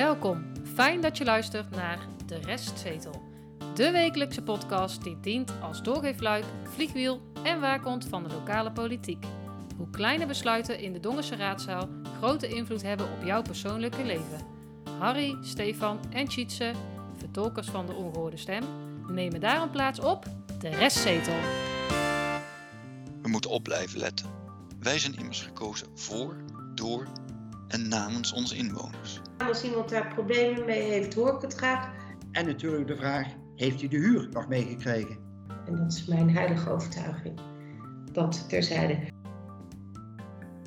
Welkom. Fijn dat je luistert naar De Restzetel. De wekelijkse podcast die dient als doorgeefluik, vliegwiel en waakhond van de lokale politiek. Hoe kleine besluiten in de Dongense raadzaal grote invloed hebben op jouw persoonlijke leven. Harry, Stefan en Tjitse, vertolkers van de ongehoorde stem, nemen daarom plaats op De Restzetel. We moeten op blijven letten. Wij zijn immers gekozen voor, door en namens onze inwoners. Als iemand daar problemen mee heeft, hoor ik het graag. En natuurlijk de vraag, heeft u de huur nog meegekregen? En dat is mijn heilige overtuiging. Dat terzijde.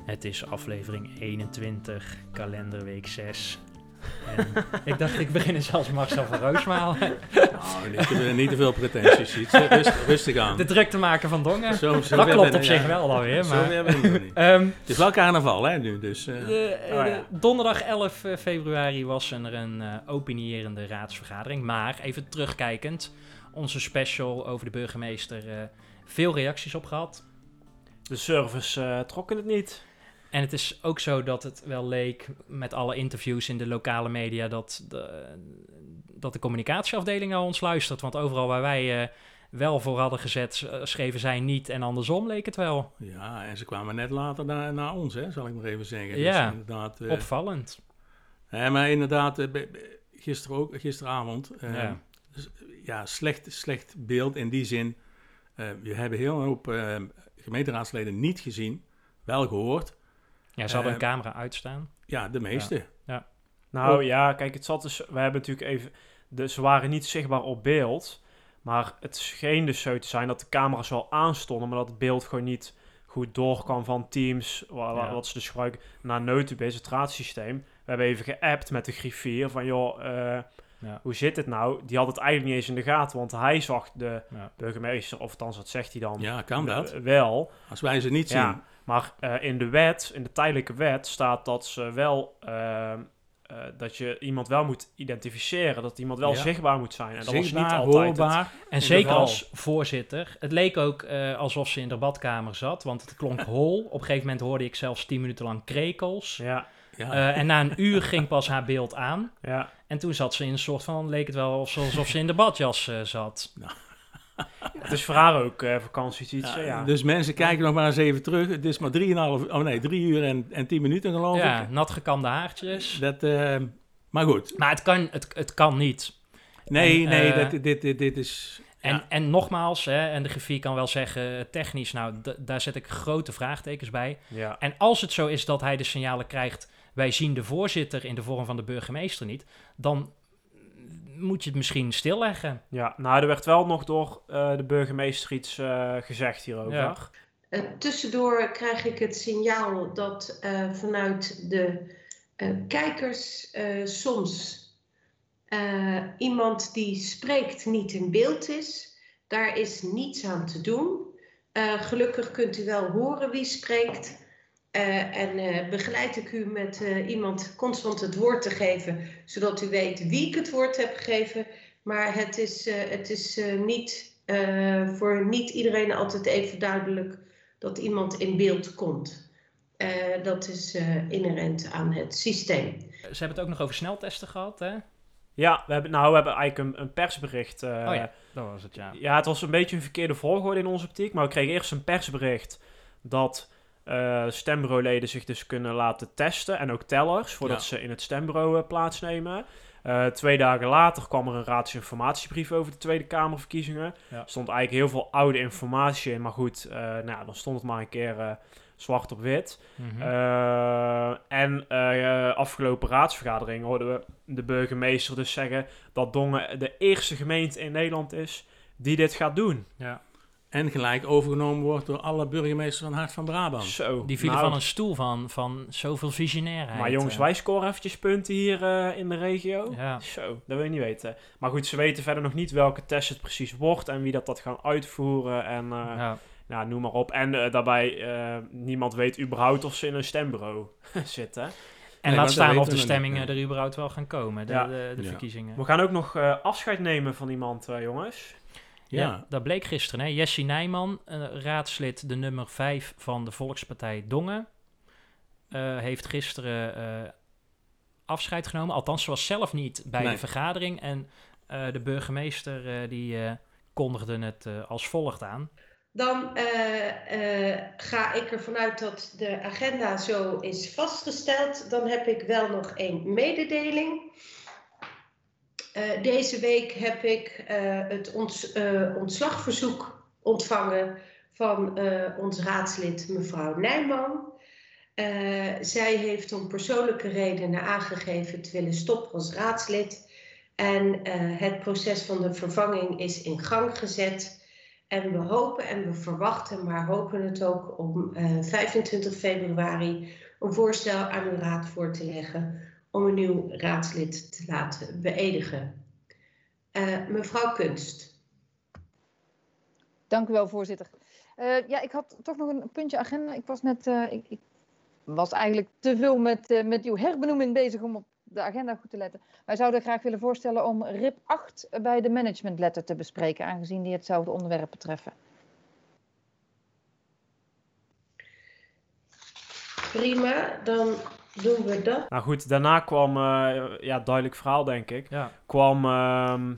Het is aflevering 21, kalenderweek 6. En ik dacht, ik begin zelfs Marcel van Roosmaal. Nou, niet te, niet te veel pretenties. Iets, rustig, rustig aan. De druk te maken van Dongen. Zo, zo dat klopt op zich ja. wel alweer. Zo Maar, weer ben ik niet. Ehm, Het is wel carnaval, hè, nu. Dus, eh, de, eh, Oh, ja. donderdag 11 februari was er een eh opinierende raadsvergadering. Maar even terugkijkend, onze special over de burgemeester. eh, veel reacties op gehad. De service eh, trokken het niet. En het is ook zo dat het wel leek met alle interviews in de lokale media dat de, dat de communicatieafdeling al ons luistert. Want overal waar wij eh, wel voor hadden gezet, eh, schreven zij niet en andersom leek het wel. ja, en ze kwamen net later naar, naar ons, hè, zal ik maar even zeggen. Ja, Dus inderdaad, eh, Opvallend. hè, maar inderdaad, gisteren ook, gisteravond, Ja. dus, ja, slecht, slecht beeld in die zin. we hebben heel een hoop gemeenteraadsleden niet gezien, wel gehoord. Ja, ze hadden een camera uitstaan. Ja, de meeste. Nou Oh. ja, kijk, het zat dus. We hebben natuurlijk even. De, ze waren niet zichtbaar op beeld. Maar het scheen dus zo te zijn dat de camera's wel aanstonden. Maar dat het beeld gewoon niet goed doorkwam van Teams. Wa, wa- Ja. Wat ze dus gebruiken naar Notubase, het raadsysteem. We hebben even geappt met de griffier van joh. eh, Ja. Hoe zit het nou? Die had het eigenlijk niet eens in de gaten, want hij zag de Ja. burgemeester, of althans, dat zegt hij dan Ja, kan dat? eh, wel. Als wij ze niet zien. Maar eh, in de wet, in de tijdelijke wet, staat dat ze wel. ehm, eh, dat je iemand wel moet identificeren, dat iemand wel Ja. zichtbaar moet zijn. En dat was niet Zichtbaar, altijd. het- hoorbaar. En zeker als voorzitter. Het leek ook eh, alsof ze in de badkamer zat, want het klonk hol. Op een gegeven moment hoorde ik zelfs tien minuten lang krekels. Ja, Ja. Eh, en na een uur ging pas haar beeld aan. ja. En toen zat ze in een soort van, leek het wel alsof ze in de badjas eh, zat. Het is voor haar ook eh vakanties iets. Ja, Ja. Dus mensen kijken nog maar eens even terug. Het is maar 3,5, oh nee, 3 uur en, en 10 minuten geloof Ja, ik. nat gekamde haartjes. Dat, eh, maar goed. Maar het kan, het, het kan niet. Nee, En, nee, eh, dat, dit, dit, dit is... En, ja. en nogmaals, hè, en de griffier kan wel zeggen, technisch, nou, daar zet ik grote vraagtekens bij. ja. En als het zo is dat hij de signalen krijgt, wij zien de voorzitter in de vorm van de burgemeester niet, dan moet je het misschien stilleggen. Ja, nou, er werd wel nog door eh, de burgemeester iets eh, gezegd hierover. Ja. Eh, tussendoor krijg ik het signaal dat eh, vanuit de eh, kijkers eh, soms eh, iemand die spreekt niet in beeld is. Daar is niets aan te doen. Eh, gelukkig kunt u wel horen wie spreekt. Eh, en eh, begeleid ik u met eh, iemand constant het woord te geven, zodat u weet wie ik het woord heb gegeven. Maar het is, eh, het is eh, niet, eh, voor niet iedereen altijd even duidelijk dat iemand in beeld komt. Eh, dat is eh, inherent aan het systeem. Ze hebben het ook nog over sneltesten gehad, hè? Ja, we hebben, nou, we hebben eigenlijk een, een persbericht. eh, oh ja, dat was het, ja. Ja, het was een beetje een verkeerde volgorde in onze optiek. Maar we kregen eerst een persbericht dat eh stembureauleden zich dus kunnen laten testen. En ook tellers, voordat Ja. ze in het stembureau eh, plaatsnemen. Eh, twee dagen later kwam er een raadsinformatiebrief over de Tweede Kamerverkiezingen. Ja. Er stond eigenlijk heel veel oude informatie in. Maar goed, nou, ja, dan stond het maar een keer zwart op wit. Mhm. En afgelopen raadsvergadering hoorden we de burgemeester dus zeggen dat Dongen de eerste gemeente in Nederland is die dit gaat doen. ja. En gelijk overgenomen wordt door alle burgemeesters van Hart van Brabant. Zo. Die vielen nou, van een stoel van, van zoveel visionairheid. Maar jongens, eh. wij scoren eventjes punten hier eh, in de regio. Ja. Zo, dat wil je niet weten. Maar goed, ze weten verder nog niet welke test het precies wordt en wie dat, dat gaan uitvoeren en eh, Ja. nou, noem maar op. En daarbij, eh, niemand weet überhaupt of ze in een stembureau zitten. En Nee, laat staan of de stemmingen er überhaupt wel gaan komen, de, Ja. de, de Ja. verkiezingen. We gaan ook nog eh, afscheid nemen van iemand, eh, jongens. Ja. Ja. dat bleek gisteren. Hè? Jessie Nijman, eh, raadslid de nummer 5 van de Volkspartij Dongen, eh, heeft gisteren eh, afscheid genomen. Althans, ze was zelf niet bij Nee. de vergadering. En eh, de burgemeester eh, die eh, kondigde het eh, als volgt aan. Dan eh, eh, ga ik ervan uit dat de agenda zo is vastgesteld. Dan heb ik wel nog één mededeling. Eh, deze week heb ik eh, het ons, eh, ontslagverzoek ontvangen van ons raadslid mevrouw Nijman. Zij heeft om persoonlijke redenen aangegeven te willen stoppen als raadslid. En het proces van de vervanging is in gang gezet. En we hopen en we verwachten, maar hopen het ook om eh, 25 februari een voorstel aan uw raad voor te leggen om een nieuw raadslid te laten beëdigen. Eh, mevrouw Kunst. Dank u wel, voorzitter. Eh, ja, ik had toch nog een puntje agenda. Ik was net, eh, ik, ik was eigenlijk te veel met, met uw herbenoeming bezig om op de agenda goed te letten. Wij zouden graag willen voorstellen om RIP 8 bij de managementletter te bespreken, aangezien die hetzelfde onderwerp betreffen. Prima, dan doen we dat. Nou goed, daarna kwam, eh, ja, duidelijk verhaal denk ik, Ja, kwam ehm,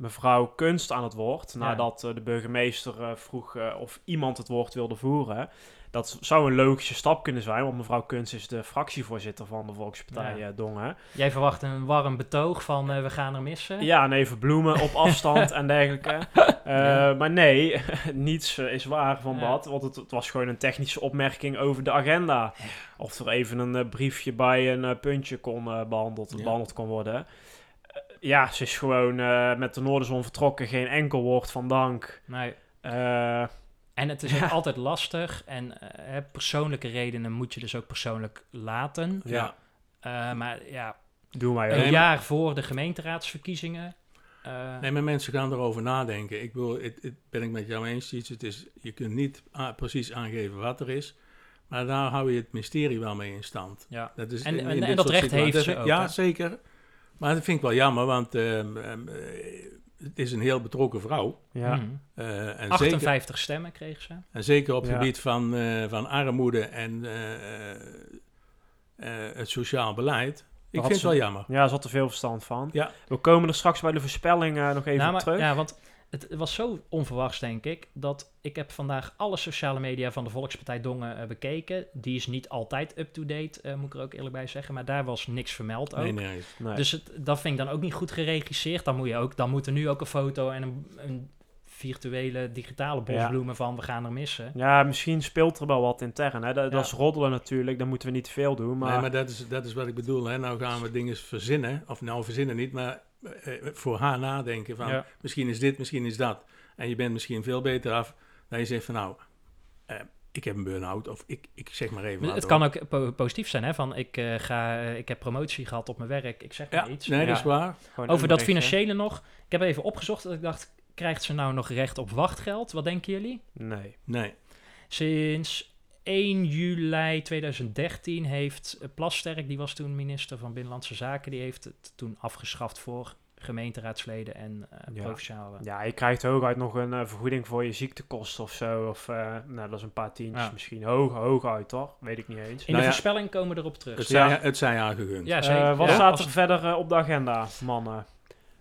mevrouw Kunst aan het woord. Ja. Nadat eh, de burgemeester eh, vroeg eh, of iemand het woord wilde voeren. Dat zou een logische stap kunnen zijn, want mevrouw Kunst is de fractievoorzitter van de Volkspartij Ja. eh, Dongen. jij verwacht een warm betoog van eh, we gaan er missen. Ja, en even bloemen op afstand en dergelijke. Eh, Ja. Maar nee, niets is waar van Ja. dat. Want het, het was gewoon een technische opmerking over de agenda. Of er even een briefje bij een puntje kon eh, behandeld, Ja. behandeld kon worden. Ja, ze is gewoon eh, met de Noorderzon vertrokken. Geen enkel woord van dank. Nee. Eh, En het is ook altijd lastig. En eh, hè, persoonlijke redenen moet je dus ook persoonlijk laten. ja, Eh, maar ja, doen wij een jaar voor de gemeenteraadsverkiezingen. eh, Nee, maar mensen gaan erover nadenken. Ik bedoel, het, het ben ik met jou eens, iets. Het is, je kunt niet a- precies aangeven wat er is. Maar daar hou je het mysterie wel mee in stand. ja. Dat is En- in- en- in en dit dat recht heeft ze ook, Ja, hè? zeker. Maar dat vind ik wel jammer, want ehm, ehm, eh, het is een heel betrokken vrouw. Ja. Mhm. Eh, en, zeker, 58 stemmen kreeg ze. en zeker op het Ja. gebied van, eh, van armoede en eh, eh, eh, het sociaal beleid. Ik vind het wel jammer. ja, ze had er veel verstand van. Ja. We komen er straks bij de voorspelling eh, nog even Nou, op terug. Ja, want het was zo onverwachts, denk ik, dat ik heb vandaag alle sociale media van de Volkspartij Dongen eh, bekeken. Die is niet altijd up-to-date, eh, moet ik er ook eerlijk bij zeggen. Maar daar was niks vermeld ook. Nee, nee. Nee. Dus het, dat vind ik dan ook niet goed geregisseerd. Dan moet, je ook, dan moet er nu ook een foto en een, een virtuele digitale bosbloemen van we gaan er missen. Ja, misschien speelt er wel wat intern. Hè? Dat, dat Ja. is roddelen natuurlijk, daar moeten we niet te veel doen. Maar, Nee, maar dat is, dat is wat ik bedoel. Hè. Nou gaan we dingen verzinnen. Of nou verzinnen niet, maar voor haar nadenken van Ja. misschien is dit, misschien is dat. En je bent misschien veel beter af dan je zegt van nou, eh, ik heb een burn-out of ik, ik zeg maar even wat. Het kan ook po- positief zijn, hè? Van ik, eh, ga, eh, ik heb promotie gehad op mijn werk, ik zeg maar Ja, iets. nee, dat Ja. is waar. gewoon Over dat financiële nog. Ik heb even opgezocht dat ik dacht, krijgt ze nou nog recht op wachtgeld? Wat denken jullie? Nee. Nee. Sinds 1 juli 2013 heeft eh, Plasterk, die was toen minister van Binnenlandse Zaken, die heeft het toen afgeschaft voor gemeenteraadsleden en eh Ja. provinciale. Ja, je krijgt hooguit nog een eh, vergoeding voor je ziektekosten of zo. Of, eh, nou, dat is een paar tientjes Ja. misschien. Hoog, hooguit toch? Weet ik niet eens. In Nou de ja, voorspelling komen we erop terug. Het, Ja. zij, het zij haar gegund. Ja, Eh, zeker. wat Ja, staat als- er verder op de agenda, mannen?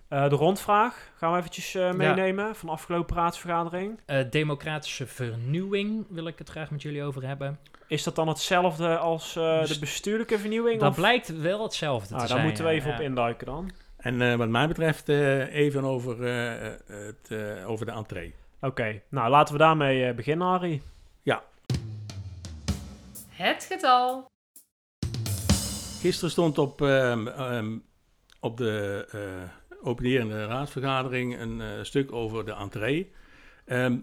Eh, de rondvraag gaan we eventjes eh, meenemen van de afgelopen raadsvergadering. Eh, democratische vernieuwing wil ik het graag met jullie over hebben. Is dat dan hetzelfde als eh, Dus de bestuurlijke vernieuwing? Dat of? blijkt wel hetzelfde Nou, te daar zijn. moeten we ja, even ja. op induiken dan. En eh, wat mij betreft even over, het, eh, over de entree. Oké, nou laten we daarmee eh, beginnen, Harry. Het getal. Gisteren stond op, ehm, ehm, op de eh openerende raadsvergadering een eh, stuk over de entree. Ehm,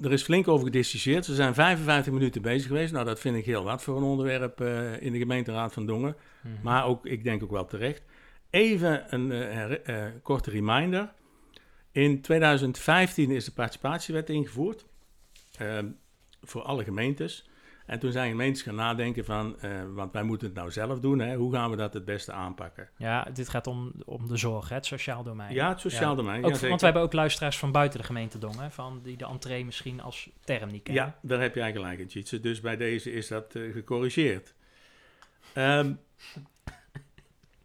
er is flink over gediscussieerd. Ze zijn 55 minuten bezig geweest. Nou, dat vind ik heel wat voor een onderwerp eh, in de gemeenteraad van Dongen. Mhm. Maar ook, ik denk ook wel terecht. Even een eh, korte reminder. In 2015 is de participatiewet ingevoerd. ehm, voor alle gemeentes. En toen zijn gemeentes gaan nadenken van, eh, want wij moeten het nou zelf doen, hè, hoe gaan we dat het beste aanpakken? Ja, dit gaat om, om de zorg, hè, het sociaal domein. Ja, het sociaal Ja. domein. Ook, ja, want we hebben ook luisteraars van buiten de gemeente Dongen, van die de entree misschien als term niet kennen. Ja, daar heb jij gelijk in, Tjitse. Dus bij deze is dat eh, gecorrigeerd. Ehm,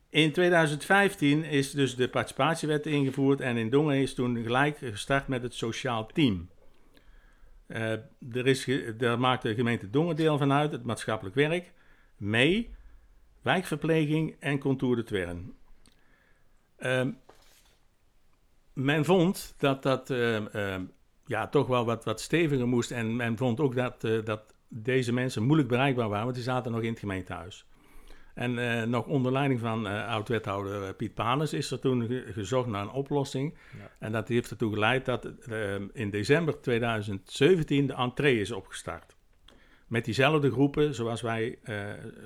In 2015 is dus de participatiewet ingevoerd en in Dongen is toen gelijk gestart met het sociaal team. Eh, er is daar maakt de gemeente Dongen deel van uit, het maatschappelijk werk, mee, wijkverpleging en contour de Twern. Ehm, men vond dat dat ehm, ehm, ja, toch wel wat, wat steviger moest en men vond ook dat, eh, dat deze mensen moeilijk bereikbaar waren, want die zaten nog in het gemeentehuis. En eh, nog onder leiding van eh, oud-wethouder eh, Piet Panes is er toen ge- gezocht naar een oplossing. Ja. En dat heeft ertoe geleid dat eh, in december 2017 de entree is opgestart. Met diezelfde groepen zoals, wij,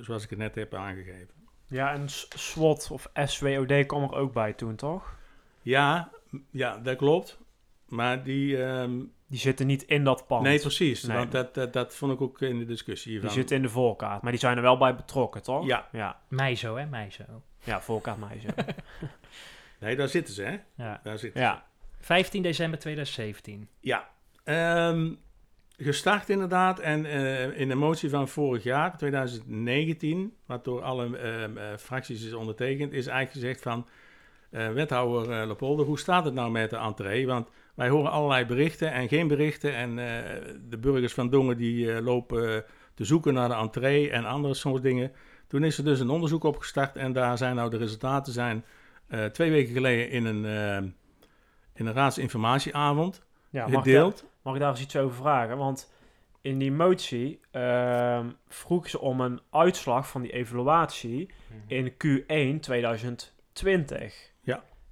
zoals ik het net heb aangegeven. Ja, en SWOT of SWOD kwam er ook bij toen, toch? Ja, ja dat klopt. Maar die... ehm, Die zitten niet in dat pand. nee, precies. Nee. Dat, dat, dat vond ik ook in de discussie. Die van- zitten in de voorkaart, maar die zijn er wel bij betrokken, toch? Ja. Ja, Meizo, hè? Meizo. ja voorkaart meisje. Nee, daar zitten ze, hè? Ja. Daar zitten ze. ja. 15 december 2017. Ja, ehm, gestart inderdaad. En eh, in de motie van vorig jaar, 2019, wat door alle ehm, eh, fracties is ondertekend, is eigenlijk gezegd van eh, wethouder Lepolder, hoe staat het nou met de entree? Want wij horen allerlei berichten en geen berichten. En eh, de burgers van Dongen die eh, lopen te zoeken naar de entree en andere soort dingen. Toen is er dus een onderzoek opgestart en daar zijn nou de resultaten zijn eh, twee weken geleden in een, in een raadsinformatieavond ja mag, ik daar, gedeeld. mag ik daar eens iets over vragen? Want in die motie ehm vroeg ze om een uitslag van die evaluatie in Q1 2020.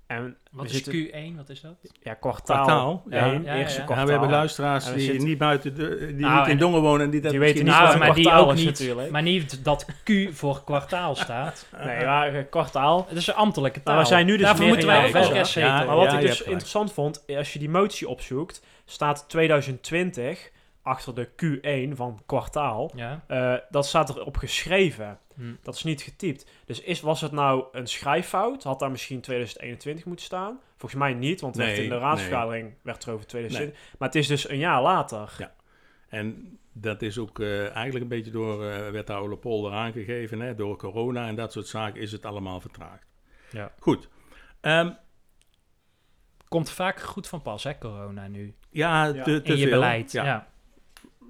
En Wat is zitten- Q1? Wat is dat? Ja, kwartaal. Kwartaal, ja. 1, Ja, eerste ja. Ja, kwartaal. we hebben luisteraars we die zitten- niet buiten de, die Nou, niet in en- Dongen wonen en die dat Die weten niet niet Nou, wat een maar die kwartaal ook is niet. natuurlijk. Maar niet dat Q voor kwartaal staat. Nee, maar eh, kwartaal. Het is een ambtelijke taal. Maar we zijn nu dus Daarvoor moeten wij ook restzetel. Maar wat ja, ik dus interessant vond, als je die motie opzoekt, staat 2020 achter de Q1 van kwartaal. Ja. Eh, dat staat erop geschreven. Hm. Dat is niet getypt. Dus is, was het nou een schrijffout? Had daar misschien 2021 moeten staan? Volgens mij niet, want Nee, in de nee. raadsvergadering werd er over 2020. Maar het is dus een jaar later. Ja. En dat is ook eh, eigenlijk een beetje door eh wethouder Lepolder aangegeven. Hè? Door corona en dat soort zaken is het allemaal vertraagd. Ja. Goed. Ehm, Komt vaak goed van pas, hè, corona nu. ja, Ja. te, te In je veel. beleid. Ja. Ja.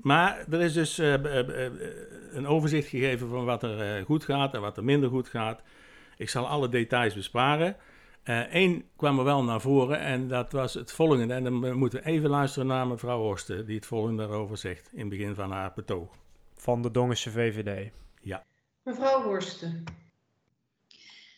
Maar er is dus eh, eh, eh, een overzicht gegeven van wat er goed gaat en wat er minder goed gaat. Ik zal alle details besparen. Eén kwam er wel naar voren en dat was het volgende. En dan moeten we even luisteren naar mevrouw Horsten, die het volgende daarover zegt in het begin van haar betoog. Van de Dongense VVD. Mevrouw Horsten.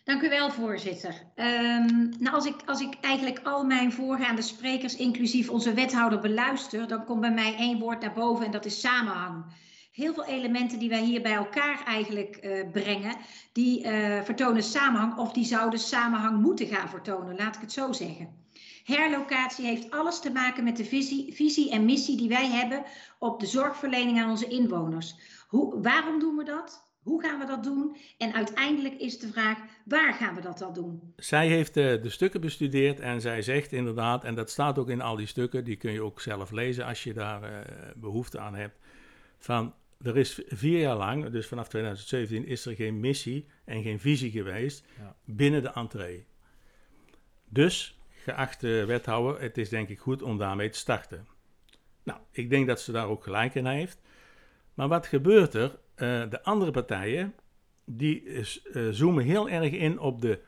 Dank u wel, voorzitter. Ehm, nou, als, ik, als ik eigenlijk al mijn voorgaande sprekers, inclusief onze wethouder, beluister, dan komt bij mij één woord naar boven en dat is samenhang. Heel veel elementen die wij hier bij elkaar eigenlijk eh, brengen, die eh, vertonen samenhang of die zouden samenhang moeten gaan vertonen, laat ik het zo zeggen. Herlocatie heeft alles te maken met de visie, visie en missie die wij hebben op de zorgverlening aan onze inwoners. Hoe, waarom doen we dat? Hoe gaan we dat doen? En uiteindelijk is de vraag, waar gaan we dat dan doen? Zij heeft eh, de stukken bestudeerd en zij zegt inderdaad, en dat staat ook in al die stukken, die kun je ook zelf lezen als je daar eh, behoefte aan hebt, van er is vier jaar lang, dus vanaf 2017, is er geen missie en geen visie geweest Ja. binnen de entree. Dus, geachte wethouder, het is denk ik goed om daarmee te starten. Nou, ik denk dat ze daar ook gelijk in heeft. Maar wat gebeurt er? Eh, de andere partijen, die is, eh, zoomen heel erg in op de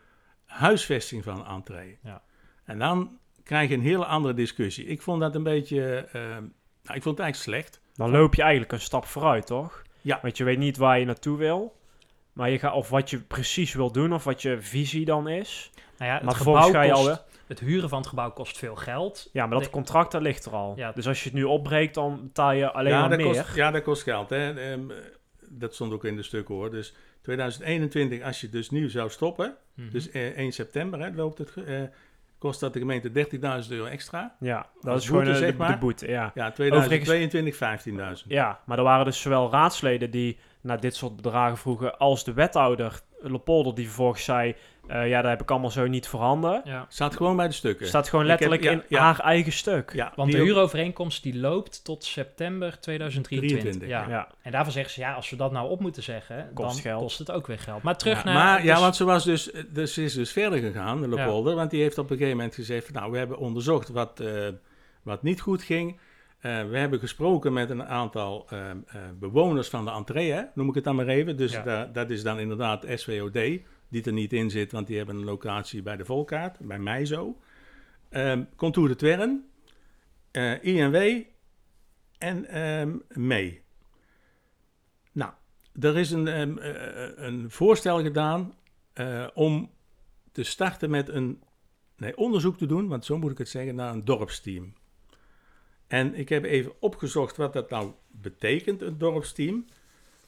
huisvesting van entree. Ja. En dan krijg je een hele andere discussie. Ik vond dat een beetje, eh, nou, ik vond het eigenlijk slecht. Dan loop je eigenlijk een stap vooruit, toch? Ja. Want je weet niet waar je naartoe wil. Maar je gaat, of wat je precies wil doen, of wat je visie dan is. Nou ja, het, maar gebouw ga je kost, al... het huren van het gebouw kost veel geld. Ja, maar dat contract, dat ligt er al. Ja. Dus als je het nu opbreekt, dan betaal je alleen ja, maar dat meer. kost, ja, dat kost geld. Hè. Dat stond ook in de stukken hoor. Dus 2021, als je dus nu zou stoppen, Mhm. dus eh, 1 september hè, loopt het, eh, kost dat de gemeente 30.000 euro extra. Ja, dat Als is gewoon boete, de, zeg de, maar. de boete, ja. Ja, 2022 15.000. Ja, maar er waren dus zowel raadsleden die naar dit soort bedragen vroegen, als de wethouder Lepolder die vervolgens zei, Eh, ja, daar heb ik allemaal zo niet voorhanden. Ja. Staat gewoon bij de stukken. Staat gewoon heb- letterlijk ja, in ja. haar eigen stuk. Ja, Want die de huurovereenkomst die loopt tot september 2023. 23, ja. Ja. En daarvan zeggen ze, ja, als we dat nou op moeten zeggen, Kost dan geld. kost het ook weer geld. Maar terug Ja, naar... maar ja, dus- want ze, was dus, dus ze is dus verder gegaan, de Leopolder. Want die heeft op een gegeven moment gezegd: van, Nou, we hebben onderzocht wat, eh, wat niet goed ging. Eh, we hebben gesproken met een aantal eh, eh, bewoners van de entree, hè, noem ik het dan maar even. Dus Ja. da- dat is dan inderdaad SWOD, die er niet in zit, want die hebben een locatie bij de Volkaart, bij mij zo. Ehm Contour de Twern, eh, INW en ehm mee. Nou, er is een, ehm, eh, een voorstel gedaan eh, om te starten met een nee, onderzoek te doen, want zo moet ik het zeggen, naar een dorpsteam. En ik heb even opgezocht wat dat nou betekent, een dorpsteam.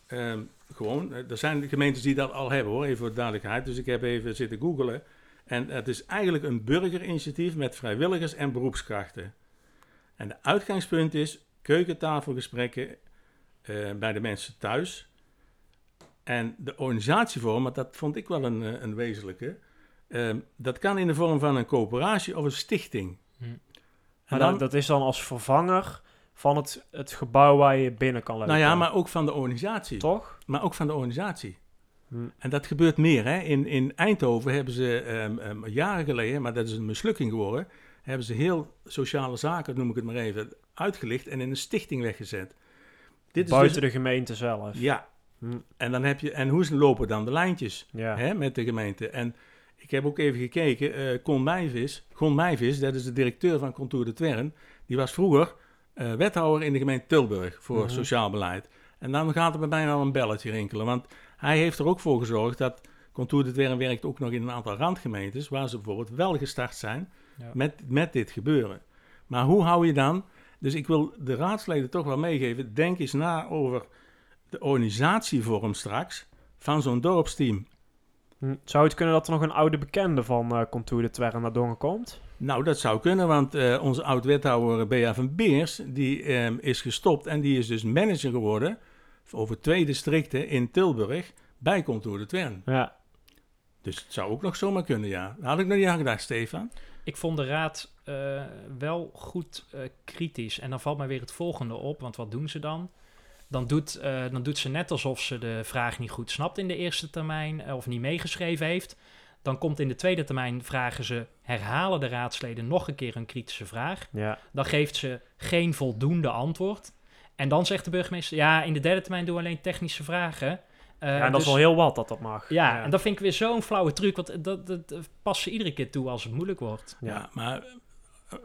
Ehm, gewoon, eh, er zijn gemeentes die dat al hebben hoor, even voor duidelijkheid. Dus ik heb even zitten googelen. En het is eigenlijk een burgerinitiatief met vrijwilligers en beroepskrachten. En de uitgangspunt is keukentafelgesprekken eh, bij de mensen thuis. En de organisatievorm, want dat vond ik wel een, eh, een wezenlijke. eh, dat kan in de vorm van een coöperatie of een stichting. Hm. En Maar dan- dat, dat is dan als vervanger van het, het gebouw waar je binnen kan lopen. nou ja, maar ook van de organisatie. Toch? Maar ook van de organisatie. Hm. En dat gebeurt meer. Hè? In, in Eindhoven hebben ze ehm, ehm, jaren geleden, maar dat is een mislukking geworden, hebben ze heel sociale zaken, noem ik het maar even, uitgelicht en in een stichting weggezet. Dit is Buiten dus, de gemeente zelf. Ja. Hm. En dan heb je, en hoe lopen dan de lijntjes Ja. hè, met de gemeente? En ik heb ook even gekeken, eh Con Meijvis, Gon Meijvis, dat is de directeur van Contour de Twern, die was vroeger eh, wethouder in de gemeente Tilburg voor Mhm. sociaal beleid. En dan gaat er bij mij al een belletje rinkelen, want hij heeft er ook voor gezorgd dat Contour de Twern werkt ook nog in een aantal randgemeentes, waar ze bijvoorbeeld wel gestart zijn Ja. met, met dit gebeuren. Maar hoe hou je dan, dus ik wil de raadsleden toch wel meegeven, denk eens na over de organisatievorm straks van zo'n dorpsteam. Hm. Zou het kunnen dat er nog een oude bekende van eh Contour de Twerren naar Dongen komt? Nou, dat zou kunnen, want eh, onze oud-wethouder Bea van Beers, die ehm, is gestopt en die is dus manager geworden over twee districten in Tilburg bij Contour de Twern. Ja. Dus het zou ook nog zomaar kunnen, ja. Daar had ik nog niet aan gedacht, Stefan. Ik vond de raad eh, wel goed eh, kritisch. En dan valt mij weer het volgende op, want wat doen ze dan? Dan doet, eh, dan doet ze net alsof ze de vraag niet goed snapt in de eerste termijn of niet meegeschreven heeft. Dan komt in de tweede termijn vragen ze, herhalen de raadsleden nog een keer een kritische vraag. Ja. Dan geeft ze geen voldoende antwoord. En dan zegt de burgemeester, ja, in de derde termijn doen we alleen technische vragen. Eh, ja, en dat dus- is wel heel wat dat dat mag. Ja, en dat vind ik weer zo'n flauwe truc, want dat, dat, dat past ze iedere keer toe als het moeilijk wordt. Ja, maar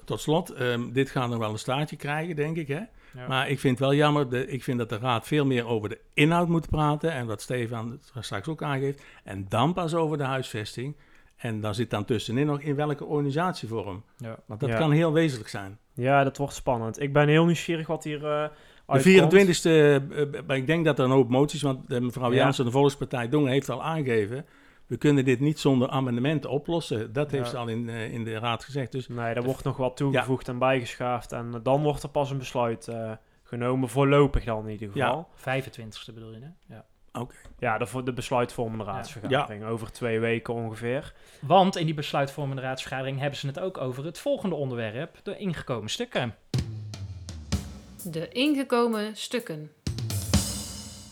tot slot, ehm, dit gaat nog wel een staartje krijgen, denk ik. Hè? Ja. Maar ik vind het wel jammer, de, ik vind dat de raad veel meer over de inhoud moet praten. En wat Stefan straks ook aangeeft. En dan pas over de huisvesting. En dan zit dan tussenin nog in welke organisatievorm. Ja. Want dat Ja. kan heel wezenlijk zijn. Ja, dat wordt spannend. Ik ben heel nieuwsgierig wat hier eh De uitkomt. 24e, eh, ik denk dat er een hoop moties, want eh, mevrouw. Jansen, de Volkspartij Dongen, heeft al aangegeven. We kunnen dit niet zonder amendementen oplossen. Dat heeft Ja. ze al in, eh, in de raad gezegd. Dus Nee, daar wordt nog wat toegevoegd en bijgeschaafd. En dan wordt er pas een besluit eh, genomen, voorlopig dan in ieder geval. 25ste bedoel je, hè? Ja. oké. Ja, de, de besluitvormende raadsvergadering. Over twee weken ongeveer. Want in die besluitvormende raadsvergadering hebben ze het ook over het volgende onderwerp, de ingekomen stukken. De ingekomen stukken.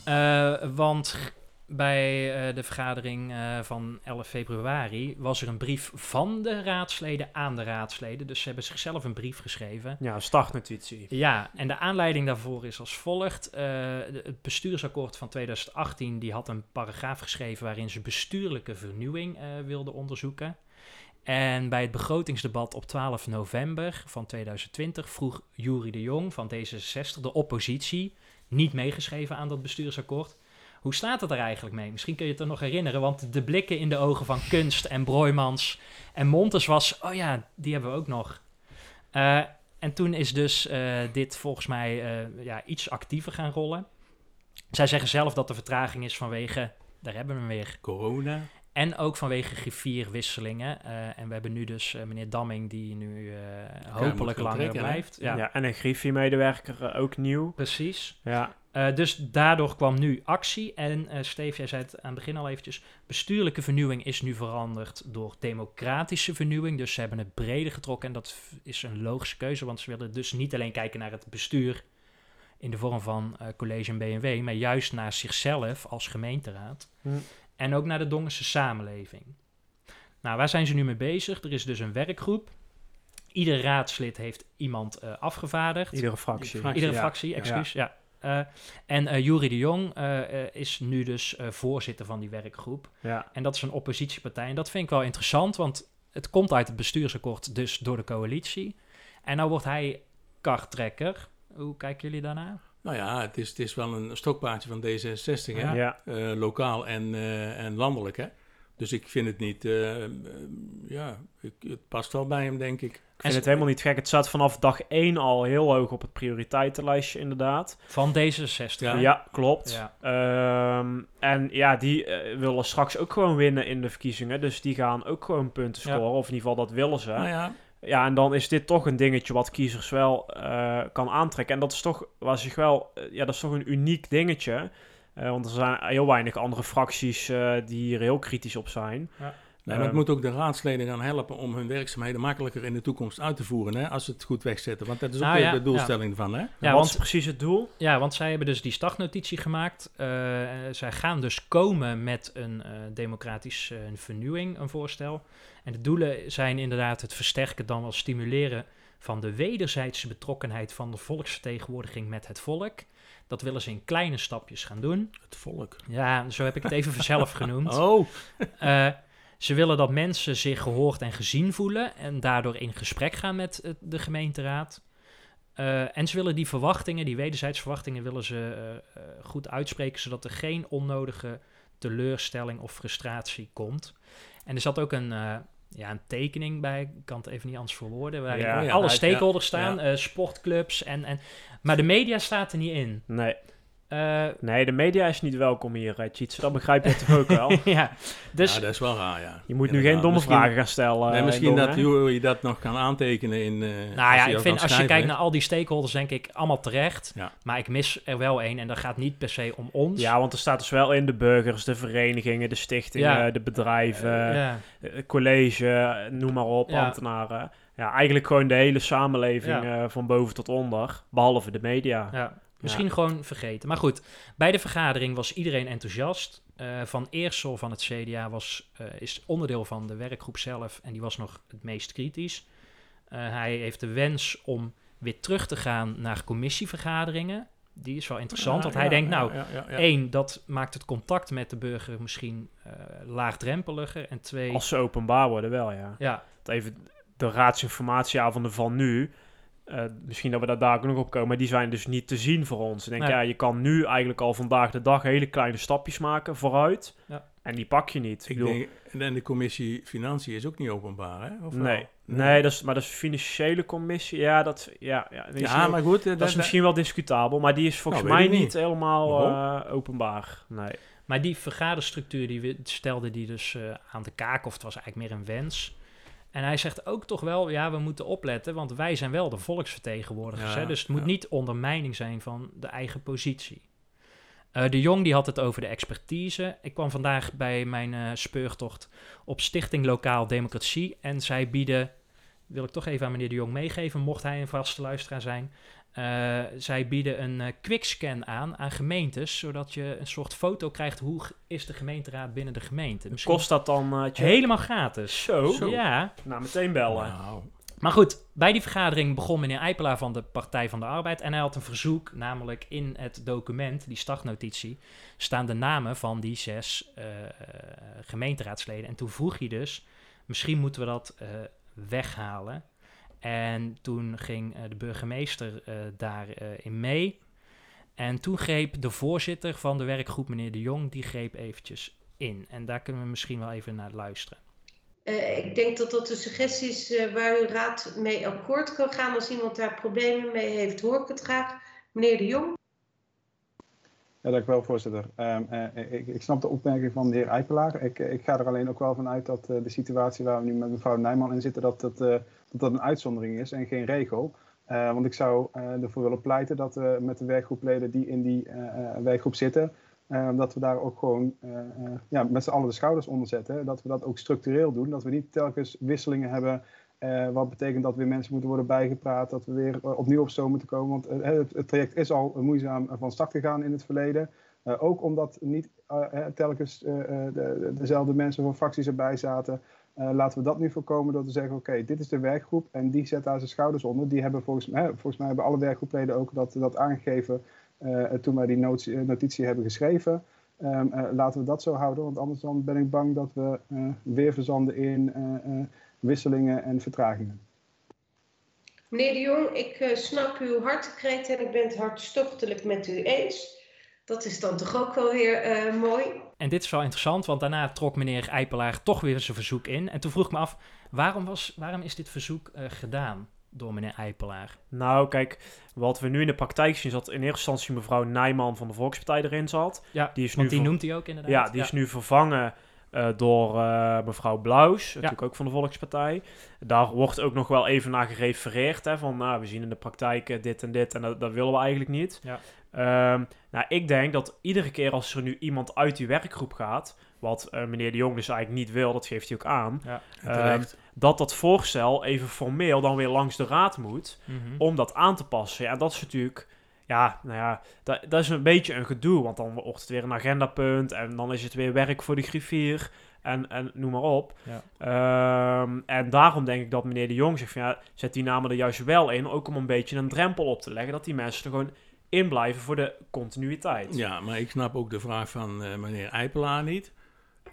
Eh, want bij eh, de vergadering eh, van 11 februari was er een brief van de raadsleden aan de raadsleden. Dus ze hebben zichzelf een brief geschreven. Ja, een startnotitie. Ja, en de aanleiding daarvoor is als volgt. Eh, de- het bestuursakkoord van 2018 die had een paragraaf geschreven waarin ze bestuurlijke vernieuwing wilden onderzoeken. En bij het begrotingsdebat op 12 november van 2020 vroeg Jury de Jong van D66, de oppositie, niet meegeschreven aan dat bestuursakkoord. Hoe staat het er eigenlijk mee? Misschien kun je het er nog herinneren, want de blikken in de ogen van Kunst en Broijmans en Montes was, oh ja, die hebben we ook nog. Eh, en toen is dus eh, dit volgens mij eh, ja, iets actiever gaan rollen. Zij zeggen zelf dat de vertraging is vanwege, daar hebben we hem weer, Corona. En ook vanwege grifierwisselingen. Eh, en we hebben nu dus eh, meneer Damming, die nu eh, hopelijk langer blijft. Ja. Ja, en een griffie-medewerker ook nieuw. precies. Ja, dus daardoor kwam nu actie. En Steve, jij zei het aan het begin al eventjes. Bestuurlijke vernieuwing is nu veranderd door democratische vernieuwing. Dus ze hebben het breder getrokken. En dat is een logische keuze. Want ze willen dus niet alleen kijken naar het bestuur in de vorm van college en BMW. Maar juist naar zichzelf als gemeenteraad. Hm. En ook naar de Dongense samenleving. Nou, waar zijn ze nu mee bezig? Er is dus een werkgroep. Ieder raadslid heeft iemand eh, afgevaardigd. iedere fractie. fractie, Iedere Ja. fractie, excuus. Ja. Eh, en eh Jury de Jong is nu dus eh, voorzitter van die werkgroep. Ja. En dat is een oppositiepartij. En dat vind ik wel interessant, want het komt uit het bestuursakkoord, dus door de coalitie. En nou wordt hij karttrekker. Hoe kijken jullie daarnaar? Nou ja, het is, het is wel een stokpaardje van D66, hè? Ja. Eh, lokaal en, eh, en landelijk. Hè? Dus ik vind het niet, eh, ja, ik, het past wel bij hem, denk ik. Ik vind het helemaal niet gek. Het staat vanaf dag 1 al heel hoog op het prioriteitenlijstje, inderdaad. Van D66. Ja. Ja, klopt. Ja. Ehm, en ja, die willen straks ook gewoon winnen in de verkiezingen. Dus die gaan ook gewoon punten Ja. scoren. Of in ieder geval, dat willen ze. Nou ja, Ja, en dan is dit toch een dingetje wat kiezers wel eh, kan aantrekken. En dat is toch, was zich wel, eh, ja, dat is toch een uniek dingetje. Eh, want er zijn heel weinig andere fracties eh, die hier heel kritisch op zijn. nee, maar het Ehm. moet ook de raadsleden gaan helpen om hun werkzaamheden makkelijker in de toekomst uit te voeren. Hè? Als ze het goed wegzetten. Want dat is ook Nou weer ja, de doelstelling ervan. Hè? Ja, wat want is precies het doel? Ja, want zij hebben dus die startnotitie gemaakt. Eh, zij gaan dus komen met een eh, democratische eh, vernieuwing, een voorstel. En de doelen zijn inderdaad het versterken, dan wel stimuleren van de wederzijdse betrokkenheid van de volksvertegenwoordiging met het volk. Dat willen ze in kleine stapjes gaan doen. Het volk. Ja, zo heb ik het even zelf genoemd. Oh, Eh, ze willen dat mensen zich gehoord en gezien voelen en daardoor in gesprek gaan met eh, de gemeenteraad. Eh, en ze willen die verwachtingen, die wederzijds verwachtingen, willen ze goed uitspreken, zodat er geen onnodige teleurstelling of frustratie komt. En er zat ook een, ja, een tekening bij, ik kan het even niet anders verwoorden, waarin Ja, alle ja, stakeholders ja, staan, eh, sportclubs en, en... Maar de media staat er niet in. Nee. Eh, nee, de media is niet welkom hier, uh, Cheats. Dat begrijp je toch ook wel? ja, dus ja, dat is wel raar, ja. Je moet nu geen domme Misschien- vragen gaan stellen. Nee, eh, misschien dat? Jury dat nog kan aantekenen in... eh, Nou ja, ik vind als je kijkt naar al die stakeholders, denk ik allemaal terecht. Ja. Maar ik mis er wel één en dat gaat niet per se om ons. Ja, want er staat dus wel in de burgers, de verenigingen, de stichtingen, Ja. de bedrijven, eh, college, eh, noem maar op, Ja. ambtenaren. Ja, eigenlijk gewoon de hele samenleving Ja. eh, van boven tot onder, behalve de media. Ja, misschien gewoon vergeten. Maar goed, bij de vergadering was iedereen enthousiast. Eh, van Eersel van het CDA was, eh, is onderdeel van de werkgroep zelf en die was nog het meest kritisch. Eh, hij heeft de wens om weer terug te gaan naar commissievergaderingen. Die is wel interessant, Ja, want hij denkt, nou, één, dat maakt het contact met de burger misschien laagdrempeliger. En twee, Als ze openbaar worden wel, ja. ja, even de raadsinformatieavonden van nu, eh, misschien dat we daar daar ook nog op komen, maar die zijn dus niet te zien voor ons. Ik denk, Nee. ja, je kan nu eigenlijk al vandaag de dag hele kleine stapjes maken vooruit. Ja. En die pak je niet. Ik bedoel, denk, en de commissie Financiën is ook niet openbaar, hè? Of? Nee, nee dat is, maar dat is financiële commissie. Ja, dat, ja, ja, Ja, maar goed. eh, dat is misschien wel discutabel, maar die is volgens Nou, mij niet, niet. helemaal eh, openbaar. Nee. Maar die vergaderstructuur die we, stelde die dus eh, aan de kaak, of het was eigenlijk meer een wens. En hij zegt ook toch wel, ja, we moeten opletten, want wij zijn wel de volksvertegenwoordigers. Ja, hè? Dus het moet ja. niet ondermijning zijn van de eigen positie. Eh, de Jong die had het over de expertise. Ik kwam vandaag bij mijn eh, speurtocht op Stichting Lokaal Democratie. En zij bieden, wil ik toch even aan meneer de Jong meegeven, mocht hij een vaste luisteraar zijn. Eh, zij bieden een eh, quickscan aan aan gemeentes, zodat je een soort foto krijgt hoe is de gemeenteraad binnen de gemeente. Misschien Kost dat dan eh, helemaal gratis. Zo? Zo. Ja, Nou, meteen bellen. Nou, maar goed, bij die vergadering begon meneer Eipelaar van de Partij van de Arbeid en hij had een verzoek, namelijk in het document, die startnotitie, staan de namen van die zes gemeenteraadsleden. En toen vroeg hij dus, misschien moeten we dat eh, weghalen. En toen ging eh, de burgemeester eh, daarin in mee. En toen greep de voorzitter van de werkgroep, meneer De Jong, die greep eventjes in. En daar kunnen we misschien wel even naar luisteren. Eh, ik denk dat dat een suggestie is eh, waar uw raad mee akkoord kan gaan. Als iemand daar problemen mee heeft, hoor ik het graag. Meneer de Jong. Ja, dank u wel, voorzitter. Um, uh, ik, ik, snap de opmerking van de heer Eipelaar. Ik, ik ga er alleen ook wel van uit dat uh, de situatie waar we nu met mevrouw Nijman in zitten, dat dat, uh, dat, dat een uitzondering is en geen regel. want ik zou ervoor willen pleiten dat we met de werkgroepleden die in die werkgroep zitten, dat we daar ook gewoon ja, met z'n allen de schouders onder zetten. Dat we dat ook structureel doen. Dat we niet telkens wisselingen hebben wat betekent dat weer mensen moeten worden bijgepraat, dat we weer opnieuw op stoom moeten komen. Want het, het, traject is al moeizaam van start gegaan in het verleden. ook omdat niet telkens de, dezelfde mensen van fracties erbij zaten. Laten we dat nu voorkomen door te zeggen: oké, dit is de werkgroep en die zet daar zijn schouders onder. Die hebben volgens, mij, volgens mij hebben alle werkgroepleden ook dat, dat aangegeven toen wij die notitie, hebben geschreven. Um, laten we dat zo houden, want anders dan ben ik bang dat we weer verzanden in wisselingen en vertragingen. Meneer de Jong, ik snap uw hartekreet en ik ben het hartstochtelijk met u eens. Dat is dan toch ook wel weer uh, mooi. En dit is wel interessant, want daarna trok meneer Eipelaar toch weer zijn verzoek in. En toen vroeg ik me af, waarom, was, waarom is dit verzoek uh, gedaan? door meneer Eipelaar? Nou, kijk, wat we nu in de praktijk zien is dat in eerste instantie mevrouw Nijman van de Volkspartij erin zat. Ja, die, is nu die noemt hij ook inderdaad. Ja, die is nu vervangen uh, door uh, mevrouw Blaus, ja. natuurlijk ook van de Volkspartij. Daar wordt ook nog wel even naar gerefereerd. Hè, van nou, we zien in de praktijk uh, dit en dit en dat, dat, willen we eigenlijk niet. Ja. Um, nou, ik denk dat iedere keer als er nu iemand uit die werkgroep gaat, wat meneer de Jong dus eigenlijk niet wil, dat geeft hij ook aan, ja, um, dat dat voorstel even formeel dan weer langs de raad moet mm -hmm. om dat aan te passen. Ja, dat is natuurlijk ja, nou ja, dat, dat is een beetje een gedoe. Want dan wordt het weer een agendapunt. En dan is het weer werk voor de griffier. En, en noem maar op. Ja. Um, en daarom denk ik dat meneer de Jong zegt van ja, zet die namen er juist wel in. Ook om een beetje een drempel op te leggen. Dat die mensen er gewoon in blijven voor de continuïteit. Ja, maar ik snap ook de vraag van uh, meneer Eipelaar niet.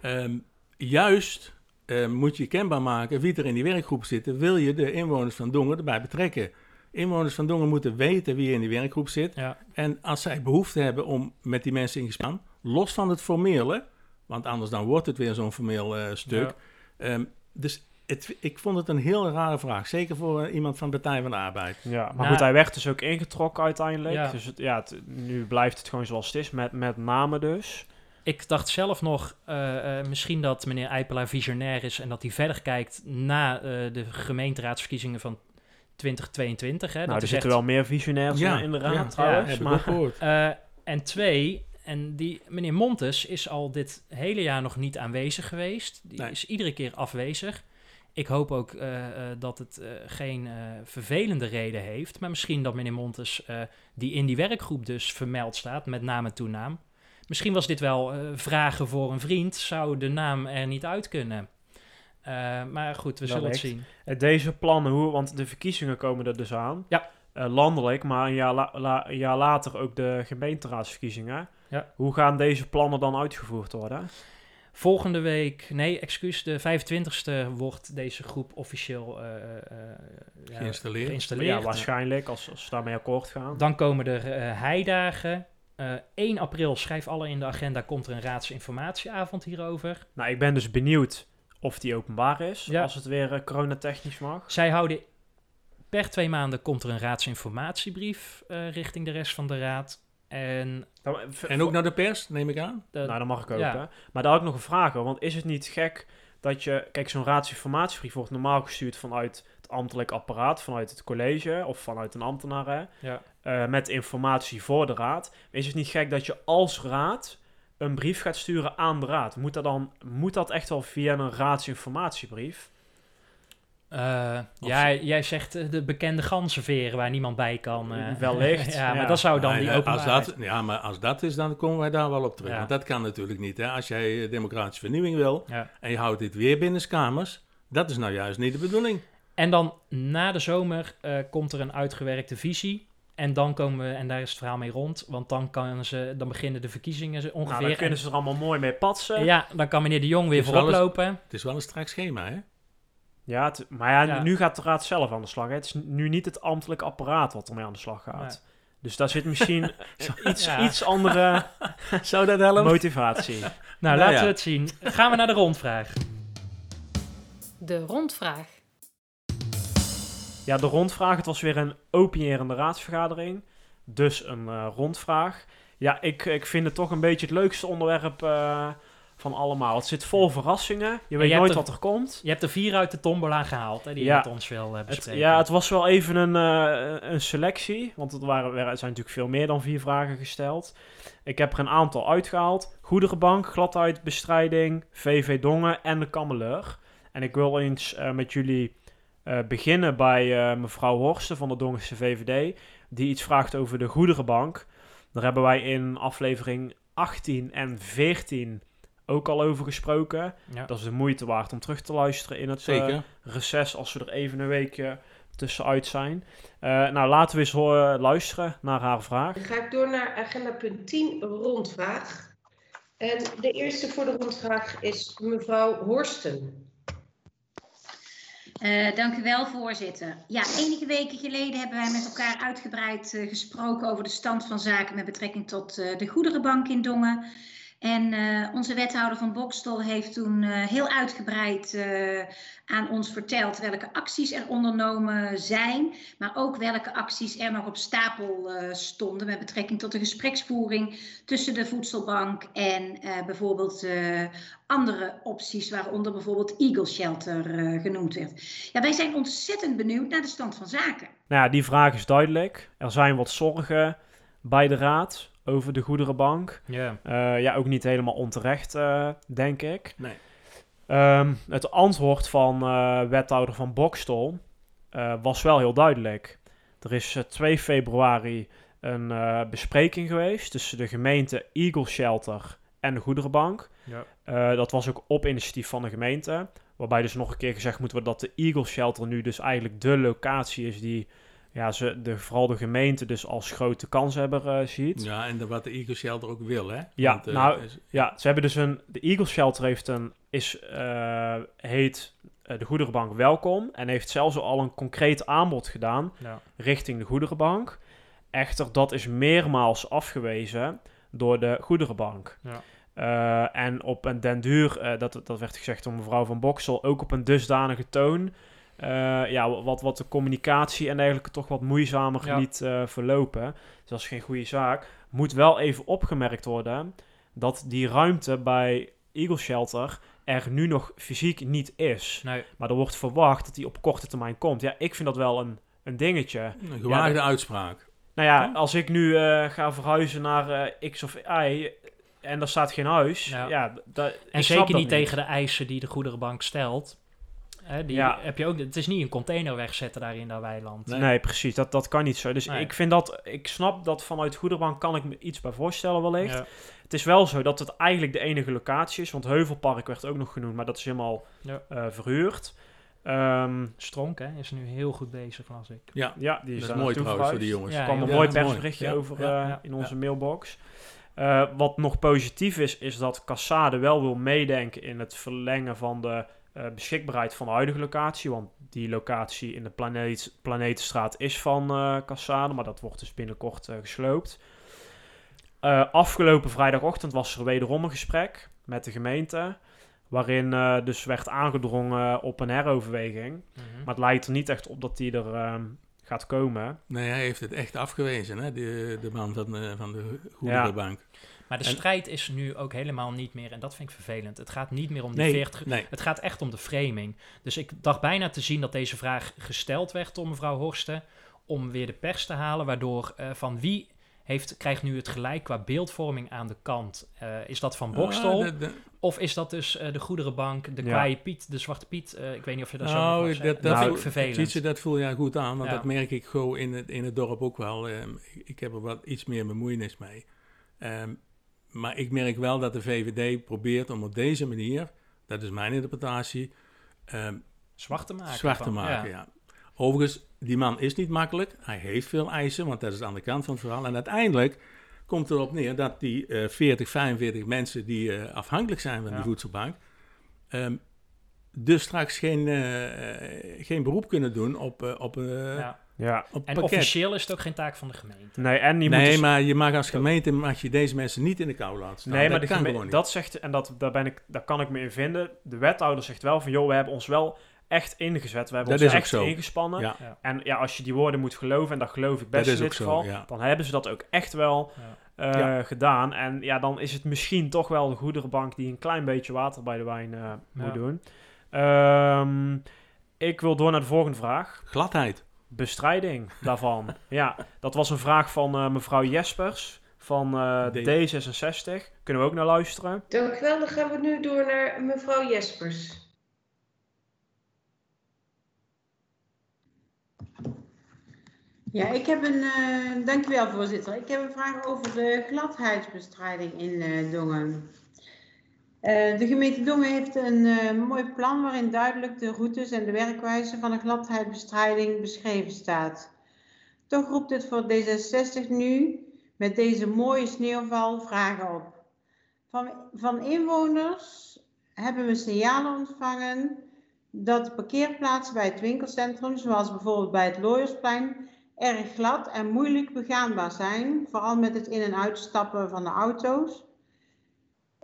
Um, juist uh, moet je kenbaar maken wie er in die werkgroep zitten. Wil je de inwoners van Dongen erbij betrekken? Inwoners van Dongen moeten weten wie in die werkgroep zit. Ja. En als zij behoefte hebben om met die mensen in gesprek los van het formele, want anders dan wordt het weer zo'n formeel uh, stuk. Ja. Um, dus het, ik vond het een heel rare vraag. Zeker voor iemand van de Partij van de Arbeid. Ja, maar nou, goed, hij werd dus ook ingetrokken uiteindelijk. Ja. Dus het, ja, het, nu blijft het gewoon zoals het is, met, met namen dus. Ik dacht zelf nog, uh, uh, misschien dat meneer Eipelaar visionair is en dat hij verder kijkt na de gemeenteraadsverkiezingen van 2022. Hè, nou, dat er zitten echt... wel meer visionairs ja, in de raad ja, trouwens. Ja, maar, uh, en twee, en die meneer Montes is al dit hele jaar nog niet aanwezig geweest. Die nee. is iedere keer afwezig. Ik hoop ook uh, uh, dat het geen vervelende reden heeft. Maar misschien dat meneer Montes, die in die werkgroep dus vermeld staat, met naam en toenaam. Misschien was dit wel vragen voor een vriend. Zou de naam er niet uit kunnen? Uh, maar goed, we zullen het zien. Deze plannen, hoe, want de verkiezingen komen er dus aan. Ja. Uh, landelijk, maar een jaar, la, la, een jaar later ook de gemeenteraadsverkiezingen. Ja. Hoe gaan deze plannen dan uitgevoerd worden? Volgende week, nee, excuus, de 25e wordt deze groep officieel ja, geïnstalleerd. geïnstalleerd. Ja, waarschijnlijk, als, als ze daarmee akkoord gaan. Dan komen er heidagen. 1 april, schrijf alle in de agenda, komt er een raadsinformatieavond hierover. Nou, ik ben dus benieuwd of die openbaar is, ja. als het weer uh, coronatechnisch mag. Zij houden per twee maanden komt er een raadsinformatiebrief uh, richting de rest van de raad. En, en ook naar de pers, neem ik aan? De, nou, dat mag ik ook. Ja. Hè? Maar daar had ik nog een vraag over. Want is het niet gek dat je... Kijk, zo'n raadsinformatiebrief wordt normaal gestuurd vanuit het ambtelijk apparaat, vanuit het college of vanuit een ambtenaar. Hè? Ja. Uh, met informatie voor de raad. Is het niet gek dat je als raad een brief gaat sturen aan de raad, moet dat dan moet dat echt wel via een raadsinformatiebrief? Uh, ja, jij zegt eh, de bekende ganzenveren waar niemand bij kan. Uh, Wellicht. ja, maar dat zou dan die als dat, Ja, maar als dat is, dan komen wij daar wel op terug. Ja. Want dat kan natuurlijk niet. Hè? Als jij democratische vernieuwing wil ja. en je houdt dit weer binnen kamers, dat is nou juist niet de bedoeling. En dan na de zomer uh, komt er een uitgewerkte visie en dan komen we, en daar is het verhaal mee rond, want dan, kan ze, dan beginnen de verkiezingen ongeveer. Nou, dan kunnen ze er allemaal mooi mee patsen. Ja, dan kan meneer de Jong weer voorop lopen. Het is wel een strak schema, hè? Ja, het, maar ja, ja, nu gaat de raad zelf aan de slag. Hè. Het is nu niet het ambtelijk apparaat wat ermee aan de slag gaat. Nee. Dus daar zit misschien iets, ja. iets andere Zou dat helpen? motivatie. nou, nou laten ja. we het zien. Gaan we naar de rondvraag. De rondvraag. Ja, de rondvraag. Het was weer een openierende raadsvergadering. Dus een uh, rondvraag. Ja, ik, ik vind het toch een beetje het leukste onderwerp eh, van allemaal. Het zit vol verrassingen. Je weet je nooit wat er komt. Je hebt er vier uit de tombola gehaald, hè, die Ja. je met ons wil eh, Het, bespreken. ja, het was wel even een, eh, een selectie. Want het waren, er zijn natuurlijk veel meer dan vier vragen gesteld. Ik heb er een aantal uitgehaald. Goederenbank, gladheidbestrijding, VV Dongen en de Kammeleur. En ik wil eens eh, met jullie eh, beginnen bij eh, mevrouw Horsten van de Dongense VVD. Die iets vraagt over de goederenbank. Daar hebben wij in aflevering 18 en 14 ook al over gesproken. Ja. Dat is de moeite waard om terug te luisteren in het eh, Zeker. reces als we er even een weekje tussenuit zijn. Eh, nou, laten we eens horen, luisteren naar haar vraag. Dan ga ik door naar agenda punt 10, rondvraag. En de eerste voor de rondvraag is mevrouw Horsten. Eh, dank u wel, voorzitter. Ja, enige weken geleden hebben wij met elkaar uitgebreid eh, gesproken over de stand van zaken met betrekking tot eh, de goederenbank in Dongen. En eh, onze wethouder van Bokstel heeft toen eh, heel uitgebreid eh, aan ons verteld welke acties er ondernomen zijn, maar ook welke acties er nog op stapel stonden met betrekking tot de gespreksvoering tussen de voedselbank en bijvoorbeeld andere opties, waaronder bijvoorbeeld Eagle Shelter genoemd werd. Ja, wij zijn ontzettend benieuwd naar de stand van zaken. Nou ja, die vraag is duidelijk. Er zijn wat zorgen bij de raad over de goederenbank. Ja. Eh, ja, ook niet helemaal onterecht, eh, denk ik. Nee. Ehm, het antwoord van eh, wethouder van Bokstel eh, was wel heel duidelijk. Er is eh, 2 februari een bespreking geweest tussen de gemeente Eagle Shelter en de goederenbank. Ja. Dat was ook op initiatief van de gemeente. Waarbij dus nog een keer gezegd moet worden dat de Eagle Shelter nu dus eigenlijk de locatie is die ja, ze, de, vooral de gemeente dus als grote kanshebber eh ziet. Ja, en de- wat de Eagle Shelter ook wil, hè? Ja, Want, eh, nou, is- Ja, ze hebben dus een. De Eagle Shelter heeft een. Is, eh, heet de Goederenbank Welkom. En heeft zelfs al een concreet aanbod gedaan Ja. richting de Goederenbank. Echter, dat is meermaals afgewezen door de Goederenbank. Ja. En op een den duur, dat, dat werd gezegd door mevrouw van Boksel, ook op een dusdanige toon. Eh, ja, wat, wat de communicatie en dergelijke toch wat moeizamer Ja. liet eh, verlopen. Dus dat is geen goede zaak. Moet wel even opgemerkt worden dat die ruimte bij Eagle Shelter er nu nog fysiek niet is. Nee. Maar er wordt verwacht dat die op korte termijn komt. Ja, ik vind dat wel een, een dingetje. Een gewaagde Ja, uitspraak. Nou ja, Ja. als ik nu eh, ga verhuizen naar X of Y en er staat geen huis, Ja. En zeker dat niet tegen de eisen die de goederenbank stelt. Hè, die Ja. heb je ook, het is niet een container wegzetten daar in dat weiland. Nee, precies, dat, dat kan niet zo. Dus Nee. ik vind dat, ik snap dat vanuit Goederbank kan ik me iets bij voorstellen wellicht. Ja. Het is wel zo dat het eigenlijk de enige locatie is, want Heuvelpark werd ook nog genoemd, maar dat is helemaal Ja. eh, verhuurd. Ehm, Stronk hè, is nu heel goed bezig, las ik. Ja, ja, die is dat is mooi trouwens voor die jongens. Ja, Er kwam een mooi persberichtje Ja, over ja, eh, ja, in onze ja. mailbox. Eh, wat nog positief is, is dat Cassade wel wil meedenken in het verlengen van de eh, beschikbaarheid van de huidige locatie. Want die locatie in de planeet, Planetenstraat is van Cassade, maar dat wordt dus binnenkort eh, gesloopt. Afgelopen vrijdagochtend was er wederom een gesprek met de gemeente. Waarin dus werd aangedrongen op een heroverweging. Mhm. Maar het lijkt er niet echt op dat die er ehm, gaat komen. Nee, hij heeft het echt afgewezen, hè? De, de man van, de- van de Goederenbank. Maar de En- strijd is nu ook helemaal niet meer, en dat vind ik vervelend. Het gaat niet meer om die Nee, 40. nee. Het gaat echt om de framing. Dus ik dacht bijna te zien dat deze vraag gesteld werd door mevrouw Horsten. Om weer de pers te halen, waardoor eh, van wie heeft, krijgt nu het gelijk qua beeldvorming aan de kant? Eh, is dat van Bokstel? Ah, de- Of is dat dus eh, de Goederenbank, de Ja. kwaaie Piet, de Zwarte Piet? Ik weet niet of je daar zo Nou, dat, zegt. dat, dat nou, vind ik vervelend. Tietje, dat voel je goed aan, want Ja. dat merk ik gewoon in het, in het dorp ook wel. Ehm, ik, ik heb er wat iets meer bemoeienis mee. Ehm, maar ik merk wel dat de VVD probeert om op deze manier, dat is mijn interpretatie, ehm, Zwart te maken. zwart te maken. Ja. Overigens, die man is niet makkelijk. Hij heeft veel eisen, want dat is aan de kant van het verhaal. En uiteindelijk komt erop neer dat die eh 40, 45 mensen die eh, afhankelijk zijn van Ja. die voedselbank, ehm, dus straks geen, eh, eh, geen beroep kunnen doen op, eh, op, eh Ja. Ja. En pakket. officieel is het ook geen taak van de gemeente. Nee, en die Nee, moeten- maar je mag als gemeente mag je deze mensen niet in de kou laten staan. Nee, maar dat de kan geme- gewoon niet. dat zegt, en dat, daar, ben ik, daar kan ik me in vinden. De wethouder zegt wel van, joh, we hebben ons wel echt ingezet. We hebben Dat ons echt zo. ingespannen. Ja. En ja, als je die woorden moet geloven, en dat geloof ik best in dit zo, geval, ja. dan hebben ze dat ook echt wel Ja. eh, Ja. gedaan. En ja, dan is het misschien toch wel de goederenbank die een klein beetje water bij de wijn eh, moet Ja. doen. Ehm, ik wil door naar de volgende vraag. Gladheid. Bestrijding daarvan. ja, dat was een vraag van eh, mevrouw Jespers van eh, D. D66. Kunnen we ook naar luisteren? Dank u wel. Dan gaan we nu door naar mevrouw Jespers. Ja, ik heb een, eh dankjewel voorzitter. Ik heb een vraag over de gladheidsbestrijding in eh, Dongen. Eh, de gemeente Dongen heeft een eh, mooi plan waarin duidelijk de routes en de werkwijze van de gladheidsbestrijding beschreven staat. Toch roept het voor D66 nu met deze mooie sneeuwval vragen op. Van, van inwoners hebben we signalen ontvangen dat parkeerplaatsen bij het winkelcentrum, zoals bijvoorbeeld bij het Looiersplein, erg glad en moeilijk begaanbaar zijn, vooral met het in- en uitstappen van de auto's.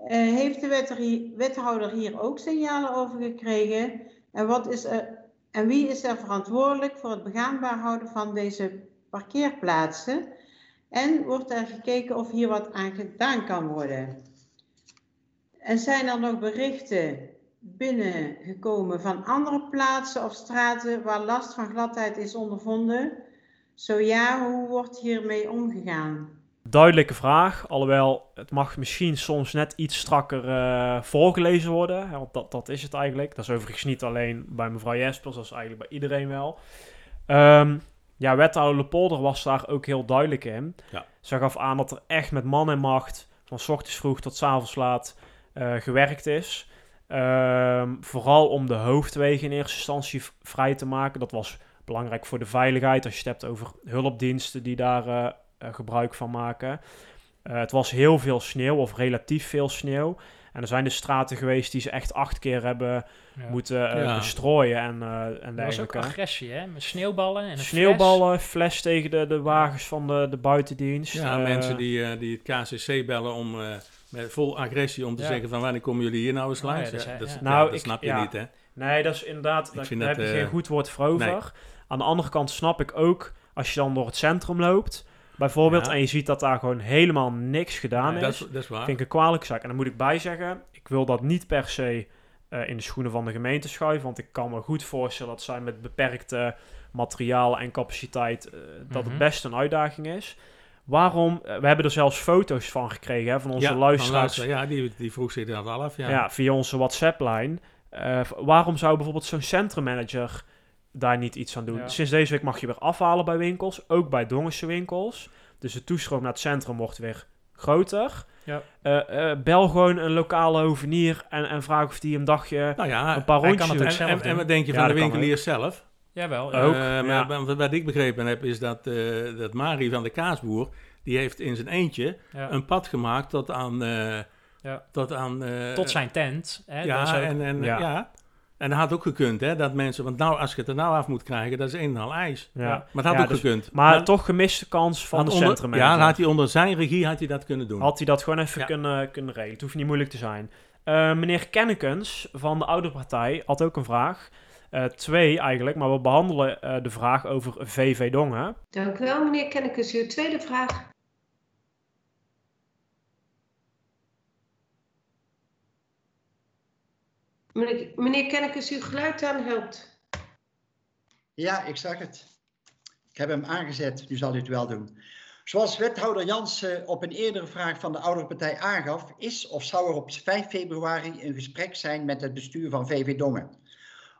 Eh, heeft de wethouder hier ook signalen over gekregen? En, wat is en wie is er verantwoordelijk voor het begaanbaar houden van deze parkeerplaatsen? En wordt er gekeken of hier wat aan gedaan kan worden? En zijn er nog berichten binnengekomen van andere plaatsen of straten waar last van gladheid is ondervonden? Zo ja, hoe wordt hiermee omgegaan? Duidelijke vraag, alhoewel het mag misschien soms net iets strakker eh, voorgelezen worden. hè, Want dat, dat is het eigenlijk. Dat is overigens niet alleen bij mevrouw Jespers, dat is eigenlijk bij iedereen wel. Ehm, ja, wethouder Lepolder was daar ook heel duidelijk in. Ja. Ze gaf aan dat er echt met man en macht, van 's ochtends vroeg tot 's avonds laat, eh, gewerkt is. Ehm, vooral om de hoofdwegen in eerste instantie vrij te maken. Dat was belangrijk voor de veiligheid. Als je het hebt over hulpdiensten die daar eh, eh, gebruik van maken. Eh, het was heel veel sneeuw, of relatief veel sneeuw. En er zijn de straten geweest die ze echt acht keer hebben Ja. moeten eh, Ja. bestrooien en, eh en Er was ook agressie, hè? Met sneeuwballen en een Sneeuwballen, fles tegen de, de wagens van de, de buitendienst. Ja, mensen die, eh, die het KCC bellen om, eh, met vol agressie om te Ja. zeggen van wanneer komen jullie hier nou eens Oh, ja, langs? dat Ja, is- dat, ja. ja, Nou, dat ik- snap je ja. niet, hè? Nee, dat is inderdaad, daar, vind daar dat, heb je geen goed woord voor over. nee. Aan de andere kant snap ik ook, als je dan door het centrum loopt, bijvoorbeeld, Ja. en je ziet dat daar gewoon helemaal niks gedaan Nee, is. dat, is dat is waar. Vind ik een kwalijke zaak. En dan moet ik bij zeggen, ik wil dat niet per se eh, in de schoenen van de gemeente schuiven. Want ik kan me goed voorstellen dat zij met beperkte materiaal en capaciteit, eh, dat Mhm. het best een uitdaging is. Waarom, eh, we hebben er zelfs foto's van gekregen hè, van onze ja, luisteraars. ja, die, die vroeg zich dat al af. Ja. Ja, via onze WhatsApp-lijn. Waarom zou bijvoorbeeld zo'n centrummanager daar niet iets aan doen? Ja. Sinds deze week mag je weer afhalen bij winkels, ook bij Dongense winkels. Dus de toestroom naar het centrum wordt weer groter. Ja. Eh, eh, bel gewoon een lokale hovenier en, en vraag of die een dagje... Nou ja, Een paar rondjes kan het en, en, wat denk je Ja, van de dat kan winkelier zelf? Jawel. Ook, Eh, maar ja. wat- Wat ik begrepen heb, is dat, eh, dat Mari van de Kaasboer, die heeft in zijn eentje Ja. een pad gemaakt tot aan... eh, Ja. tot, aan eh, Tot zijn tent. Hè? ja, ook- en, en, Ja. En dat had ook gekund, hè, dat mensen... Want nou, als je het er nou af moet krijgen, dat is een en al ijs. Ja. Maar het had Ja, ook dus- gekund. Maar toch gemiste kans van had de onder- centrummanager. Ja, dan had hij onder zijn regie had hij dat kunnen doen. Had hij dat gewoon even Ja. kunnen, kunnen regelen. Het hoeft niet moeilijk te zijn. Eh, meneer Kennekens van de oude partij had ook een vraag. Eh, twee eigenlijk, maar we behandelen eh, de vraag over VV Dongen. Dank u wel, meneer Kennekes. Uw tweede vraag. Meneer, meneer Kennekes, uw geluid aan helpt. Ja, ik zag het. Ik heb hem aangezet, nu zal u het wel doen. Zoals wethouder Jansen op een eerdere vraag van de oudere partij aangaf, is of zou er op 5 februari een gesprek zijn met het bestuur van VV Dongen.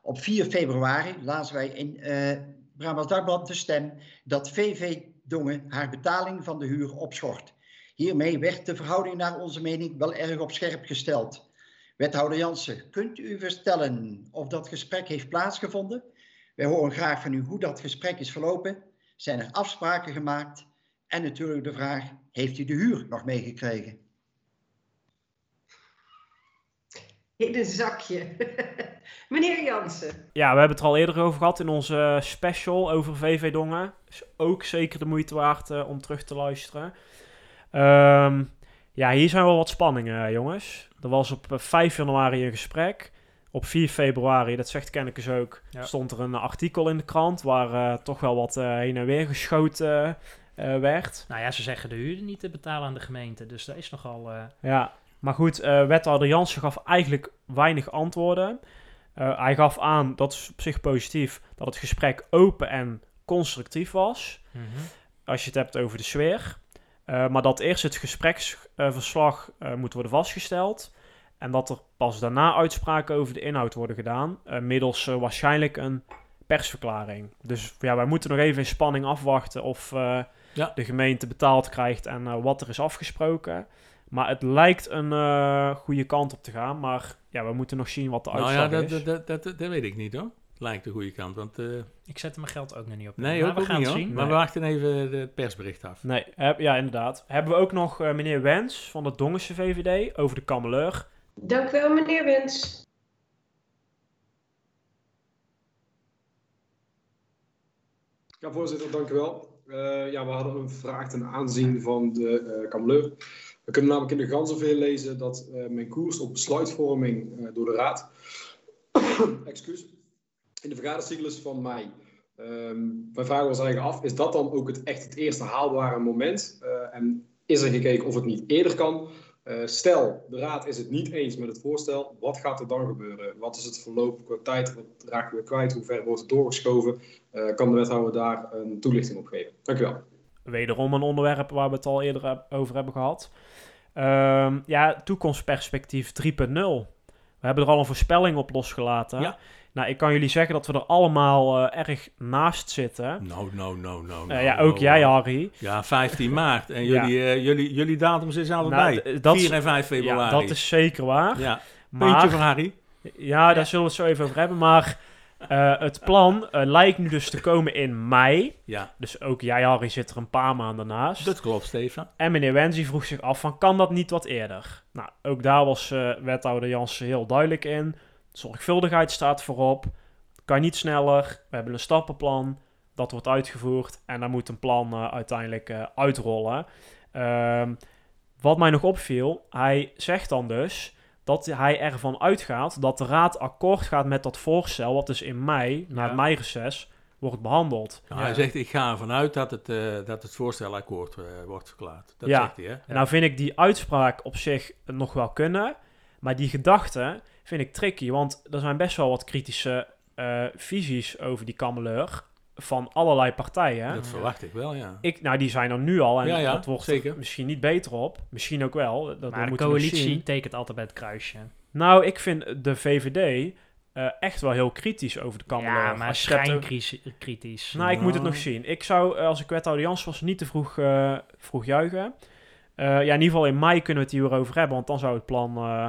Op 4 februari lazen wij in eh Brabants Dagblad de stem dat VV Dongen haar betaling van de huur opschort. Hiermee werd de verhouding naar onze mening wel erg op scherp gesteld. Wethouder Jansen, kunt u vertellen of dat gesprek heeft plaatsgevonden? Wij horen graag van u hoe dat gesprek is verlopen. Zijn er afspraken gemaakt? En natuurlijk de vraag, heeft u de huur nog meegekregen? In een zakje. meneer Jansen. Ja, we hebben het er al eerder over gehad in onze special over VV Dongen. Is ook zeker de moeite waard eh, om terug te luisteren. Ehm, ja, hier zijn wel wat spanningen, eh, jongens. Er was op eh, 5 januari een gesprek. Op 4 februari, dat zegt Kennekes ook, Ja. stond er een artikel in de krant waar eh, toch wel wat eh, heen en weer geschoten eh, werd. Nou ja, ze zeggen de huur niet te betalen aan de gemeente. Dus dat is nogal... eh, Ja, maar goed, eh wethouder Jansen gaf eigenlijk weinig antwoorden. Eh, hij gaf aan, dat is op zich positief, dat het gesprek open en constructief was. mhm. Als je het hebt over de sfeer. Eh, maar dat eerst het gespreksverslag eh, moet worden vastgesteld. En dat er pas daarna uitspraken over de inhoud worden gedaan. eh, middels waarschijnlijk een persverklaring. Dus ja, wij moeten nog even in spanning afwachten of Ja. de gemeente betaald krijgt en wat er is afgesproken. Maar het lijkt een goede kant op te gaan. Maar ja, we moeten nog zien wat de Nou uitslag ja, dat, is. dat, dat, dat, dat weet ik niet hoor. Lijkt de goede kant. Want, eh, Ik zet mijn geld ook nog niet op. nee, maar ook, we ook gaan niet het zien. Maar we wachten even het persbericht af. Nee, heb- ja, inderdaad. Hebben we ook nog eh, meneer Wens van de Dongense VVD over de kameleur. Dank u wel, meneer Wens. Ja, voorzitter, dank u wel. Eh, ja, we hadden een vraag ten aanzien van de eh kameleur. We kunnen namelijk in de Ganzenveer lezen dat eh, men koerst op besluitvorming eh, door de Raad. Excuus. In de vergadercyclus van mei. Ehm, wij vragen ons eigen af, is dat dan ook het, echt het eerste haalbare moment? Eh, en is er gekeken of het niet eerder kan? Eh, stel, de Raad is het niet eens met het voorstel. Wat gaat er dan gebeuren? Wat is het verloop qua tijd? Wat raken we kwijt? Hoe ver wordt het doorgeschoven? Eh, kan de wethouder daar een toelichting op geven? Dank u wel. Wederom een onderwerp waar we het al eerder over hebben gehad. Ehm, ja, toekomstperspectief 3.0. We hebben er al een voorspelling op losgelaten. Ja. Nou, ik kan jullie zeggen dat we er allemaal eh, erg naast zitten. Nou, nou, nou, nou. Eh, nou, ja, ook nou, jij, nou. Harry. Ja, 15 maart. En Ja. jullie, eh, jullie, jullie datums is Nou, allebei. dat 4 is- en 5 februari. Ja, dat is zeker waar. Ja. Maar- Puntje van Harry. Ja, daar zullen we het zo even over hebben. Maar het plan lijkt nu dus te komen in mei. Ja, Dus ook jij, Harry, zit er een paar maanden naast. dat klopt, Stefan. En meneer Wensi vroeg zich af van, kan dat niet wat eerder? Nou, ook daar was wethouder Jansen heel duidelijk in. Zorgvuldigheid staat voorop. Kan niet sneller. We hebben een stappenplan. Dat wordt uitgevoerd. En daar moet een plan eh, uiteindelijk eh, uitrollen. Ehm, wat mij nog opviel, hij zegt dan dus dat hij ervan uitgaat dat de raad akkoord gaat met dat voorstel, wat dus in mei, na Ja. het meireces, wordt behandeld. Nou, Ja. Hij zegt, ik ga ervan uit dat het, eh, dat het voorstel akkoord wordt verklaard. Dat Ja. zegt hij, hè? Nou vind ik die uitspraak op zich nog wel kunnen. Maar die gedachte vind ik tricky. Want er zijn best wel wat kritische eh, visies over die kameleur. Van allerlei partijen. Dat verwacht ik wel, ja. Ik, nou, die zijn er nu al. En Ja, ja, dat wordt zeker. er misschien niet beter op. Misschien ook wel. Dat Maar de coalitie tekent altijd bij het kruisje. Nou, ik vind de VVD eh, echt wel heel kritisch over de kameleur. Ja, maar Als je het hebt over- schijnkritisch. nou, ik moet het nog zien. Ik zou, eh, als ik wethouder Jans was, niet te vroeg, eh, vroeg juichen. Eh, ja, in ieder geval in mei kunnen we het hierover hebben, want dan zou het plan eh,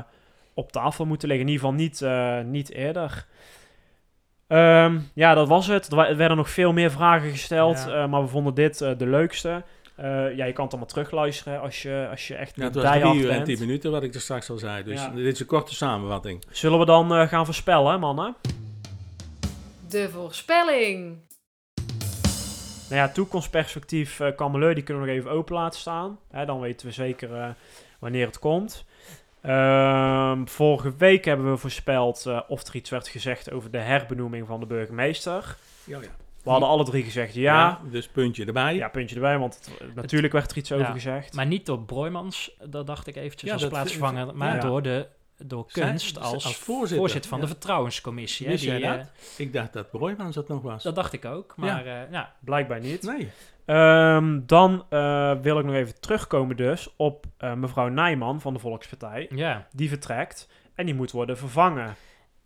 op tafel moeten liggen. In ieder geval niet, eh, niet eerder. Ehm, ja, dat was het. Er er werden nog veel meer vragen gesteld, Ja. eh, maar we vonden dit eh, de leukste. Eh, ja, je kan het allemaal terugluisteren als je, als je echt Ja, het een was drie uur en bent. tien minuten, wat ik er straks al zei. Dus Ja. dit is een korte samenvatting. Zullen we dan eh, gaan voorspellen, mannen? De voorspelling. Nou ja, toekomstperspectief uh, Kameleur, die kunnen we nog even open laten staan. Hè, dan weten we zeker uh, wanneer het komt. Ehm, vorige week hebben we voorspeld uh, of er iets werd gezegd over de herbenoeming van de burgemeester. Ja, ja. We hadden alle drie gezegd ja. ja dus puntje erbij. Ja, puntje erbij, want het, natuurlijk werd er iets over ja, gezegd. Maar niet door Broijmans, dat dacht ik eventjes Ja, als dat- plaatsvervanger, maar ja. door, de, door Kunst Zij- als, als voorzitter. van Ja. de vertrouwenscommissie. hè, die, dat? eh, Ik dacht dat Broijmans dat nog was. dat dacht ik ook, maar ja. ja. Blijkbaar niet. Nee. Ehm, dan uh, wil ik nog even terugkomen dus op uh, mevrouw Nijman van de Volkspartij. Ja. Die vertrekt en die moet worden vervangen.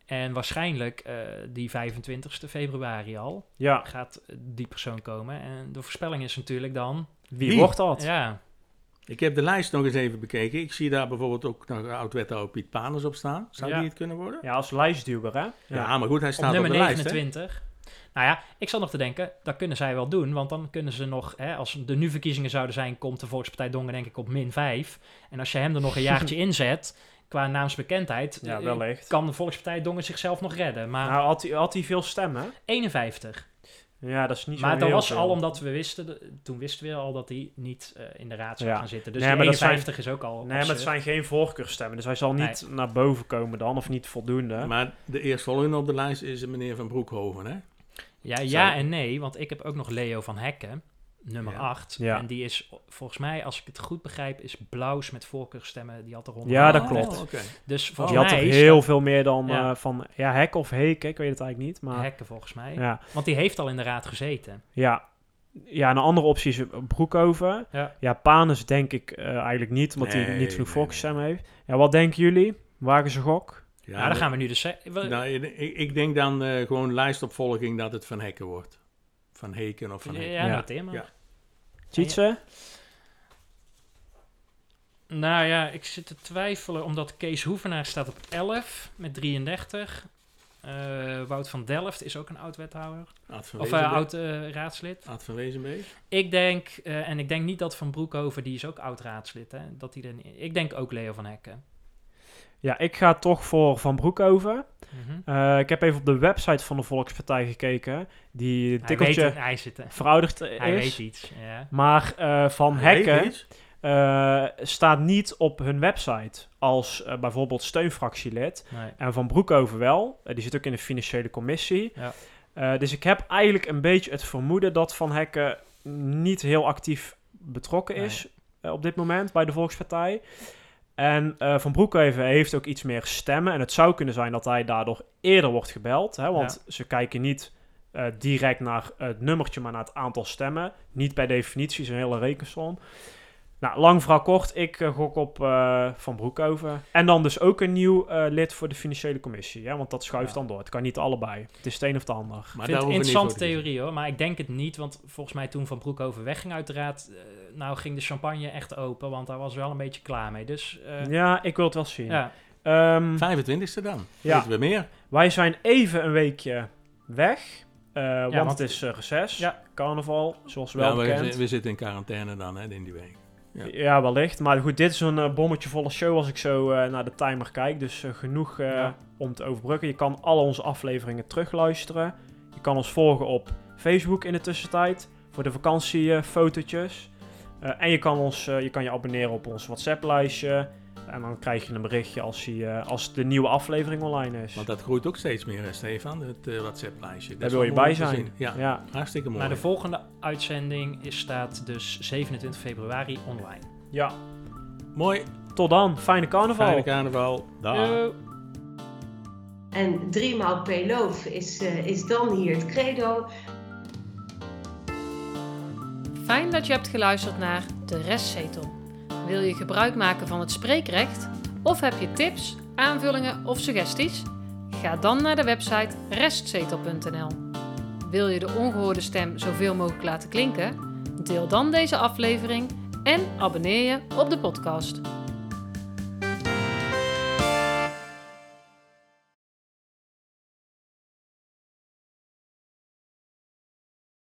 En waarschijnlijk uh, die 25 februari al ja. gaat die persoon komen. En de voorspelling is natuurlijk dan... Wie, Wie? wordt dat? Ja. Ik heb de lijst nog eens even bekeken. Ik zie daar bijvoorbeeld ook nog oud-wethouder Piet Paners op staan. Zou ja. die het kunnen worden? Ja, als lijstduwer, hè? Ja, ja maar goed, hij staat op, nummer op de 29. lijst, Nou ja, ik zat nog te denken, dat kunnen zij wel doen. Want dan kunnen ze nog, hè, als er nu verkiezingen zouden zijn, komt de Volkspartij Dongen denk ik op min 5. En als je hem er nog een jaartje inzet, qua naamsbekendheid, ja, wellicht. kan de Volkspartij Dongen zichzelf nog redden. Maar nou, had, hij, had hij veel stemmen? 51. Ja, dat is niet zo Maar dat was veel. al omdat we wisten, toen wisten we al dat hij niet uh, in de raad zou ja. gaan zitten. Dus nee, maar 51 zijn, is ook al Nee, maar het zijn geen voorkeurstemmen, dus hij zal niet nee. naar boven komen dan, of niet voldoende. Maar de eerstvolgende op de lijst is meneer Van Broekhoven, hè? Ja, ja en nee, want ik heb ook nog Leo van Hekken. nummer Ja. 8. Ja. En die is, volgens mij, als ik het goed begrijp, is Blaus met voorkeurstemmen. Die had er rond. Ja, dat Oh, klopt. oké. Dus volgens Die had mij er is heel dat veel meer dan Ja. eh, van ja, Hek of Heek, ik weet het eigenlijk niet. Maar Hekken volgens mij. ja, Want die heeft al in de raad gezeten. ja. ja, een andere optie is Broekhoven. Ja. Ja, Panus denk ik eh, eigenlijk niet, omdat hij Nee, niet genoeg nee, heeft. Ja, wat denken jullie? Wagen ze gok? Ja, dan dat- gaan we nu dus... Nou, ik, ik denk dan eh, gewoon lijstopvolging dat het Van Hekken wordt. Van Heken of Van ja, Hekken. Ja. noteer maar. Ja. Tjitse? Nou ja, ik zit te twijfelen omdat Kees Hoevenaar staat op 11 met 33. Eh, Wout van Delft is ook een oud-wethouder. Of oud eh, raadslid. Aad van Wezenbeek. Ik denk, eh, en ik denk niet dat Van Broekhoven, die is ook oud-raadslid, hè, dat die er niet... Ik denk ook Leo van Hekken. Ja, ik ga toch voor Van Broekhoven. Mhm. Eh, ik heb even op de website van de Volkspartij gekeken. Die Hij, weet, tikkeltje het, hij, zit, verouderd eh, hij weet is. iets. Ja. Maar eh, Van Hij Hekken eh, staat niet op hun website als bijvoorbeeld steunfractielid. Nee. En Van Broekhoven wel. Die zit ook in de financiële commissie. Ja. Eh, dus ik heb eigenlijk een beetje het vermoeden dat Van Hekken niet heel actief betrokken Nee. is op dit moment bij de Volkspartij. En eh, Van Broekhoven heeft ook iets meer stemmen. En het zou kunnen zijn dat hij daardoor eerder wordt gebeld. Hè, want ze kijken niet eh, direct naar het nummertje, maar naar het aantal stemmen. Niet per definitie, is een hele rekensom. Nou, lang verhaal kort, ik eh, gok op eh, Van Broekhoven. En dan dus ook een nieuw eh, lid voor de financiële commissie. Ja, want dat schuift Ja. dan door. Het kan niet allebei. Het is het een of het ander. Maar Ik vind het een interessante theorie hoor, maar ik denk het niet, want volgens mij toen Van Broekhoven wegging uit de raad, eh, nou ging de champagne echt open, want daar was wel een beetje klaar mee. Dus eh, Ja, ik wil het wel zien. ja. Ehm, 25e dan. Ja. We meer. wij zijn even een weekje weg. eh, want, want- het is eh reces. Ja. Carnaval, zoals wel Ja, we, bekend. we zitten in quarantaine dan, hè, in die week. Ja. Ja. wellicht. Maar goed, dit is een eh, bommetje volle show als ik zo eh, naar de timer kijk. Dus eh, genoeg Ja. om te overbruggen. Je kan al onze afleveringen terugluisteren. Je kan ons volgen op Facebook in de tussentijd. Voor de vakantiefotootjes. En je kan, ons, je kan je abonneren op ons WhatsApp-lijstje. En dan krijg je een berichtje als, die, eh, als de nieuwe aflevering online is. Want dat groeit ook steeds meer, hè, Stefan, het eh, WhatsApp-lijstje. Dat Daar wil je bij zijn. Ja, ja. hartstikke mooi. Maar de volgende uitzending is, staat dus 27 februari online. ja. Mooi, Tot dan. Fijne carnaval. fijne carnaval. Dag. Yo. En driemaal per loof is, eh, is dan hier het credo. Fijn dat je hebt geluisterd naar De Restzetel. Wil je gebruik maken van het spreekrecht? Of heb je tips, aanvullingen of suggesties? Ga dan naar de website restzetel.nl. Wil je de ongehoorde stem zoveel mogelijk laten klinken? Deel dan deze aflevering en abonneer je op de podcast.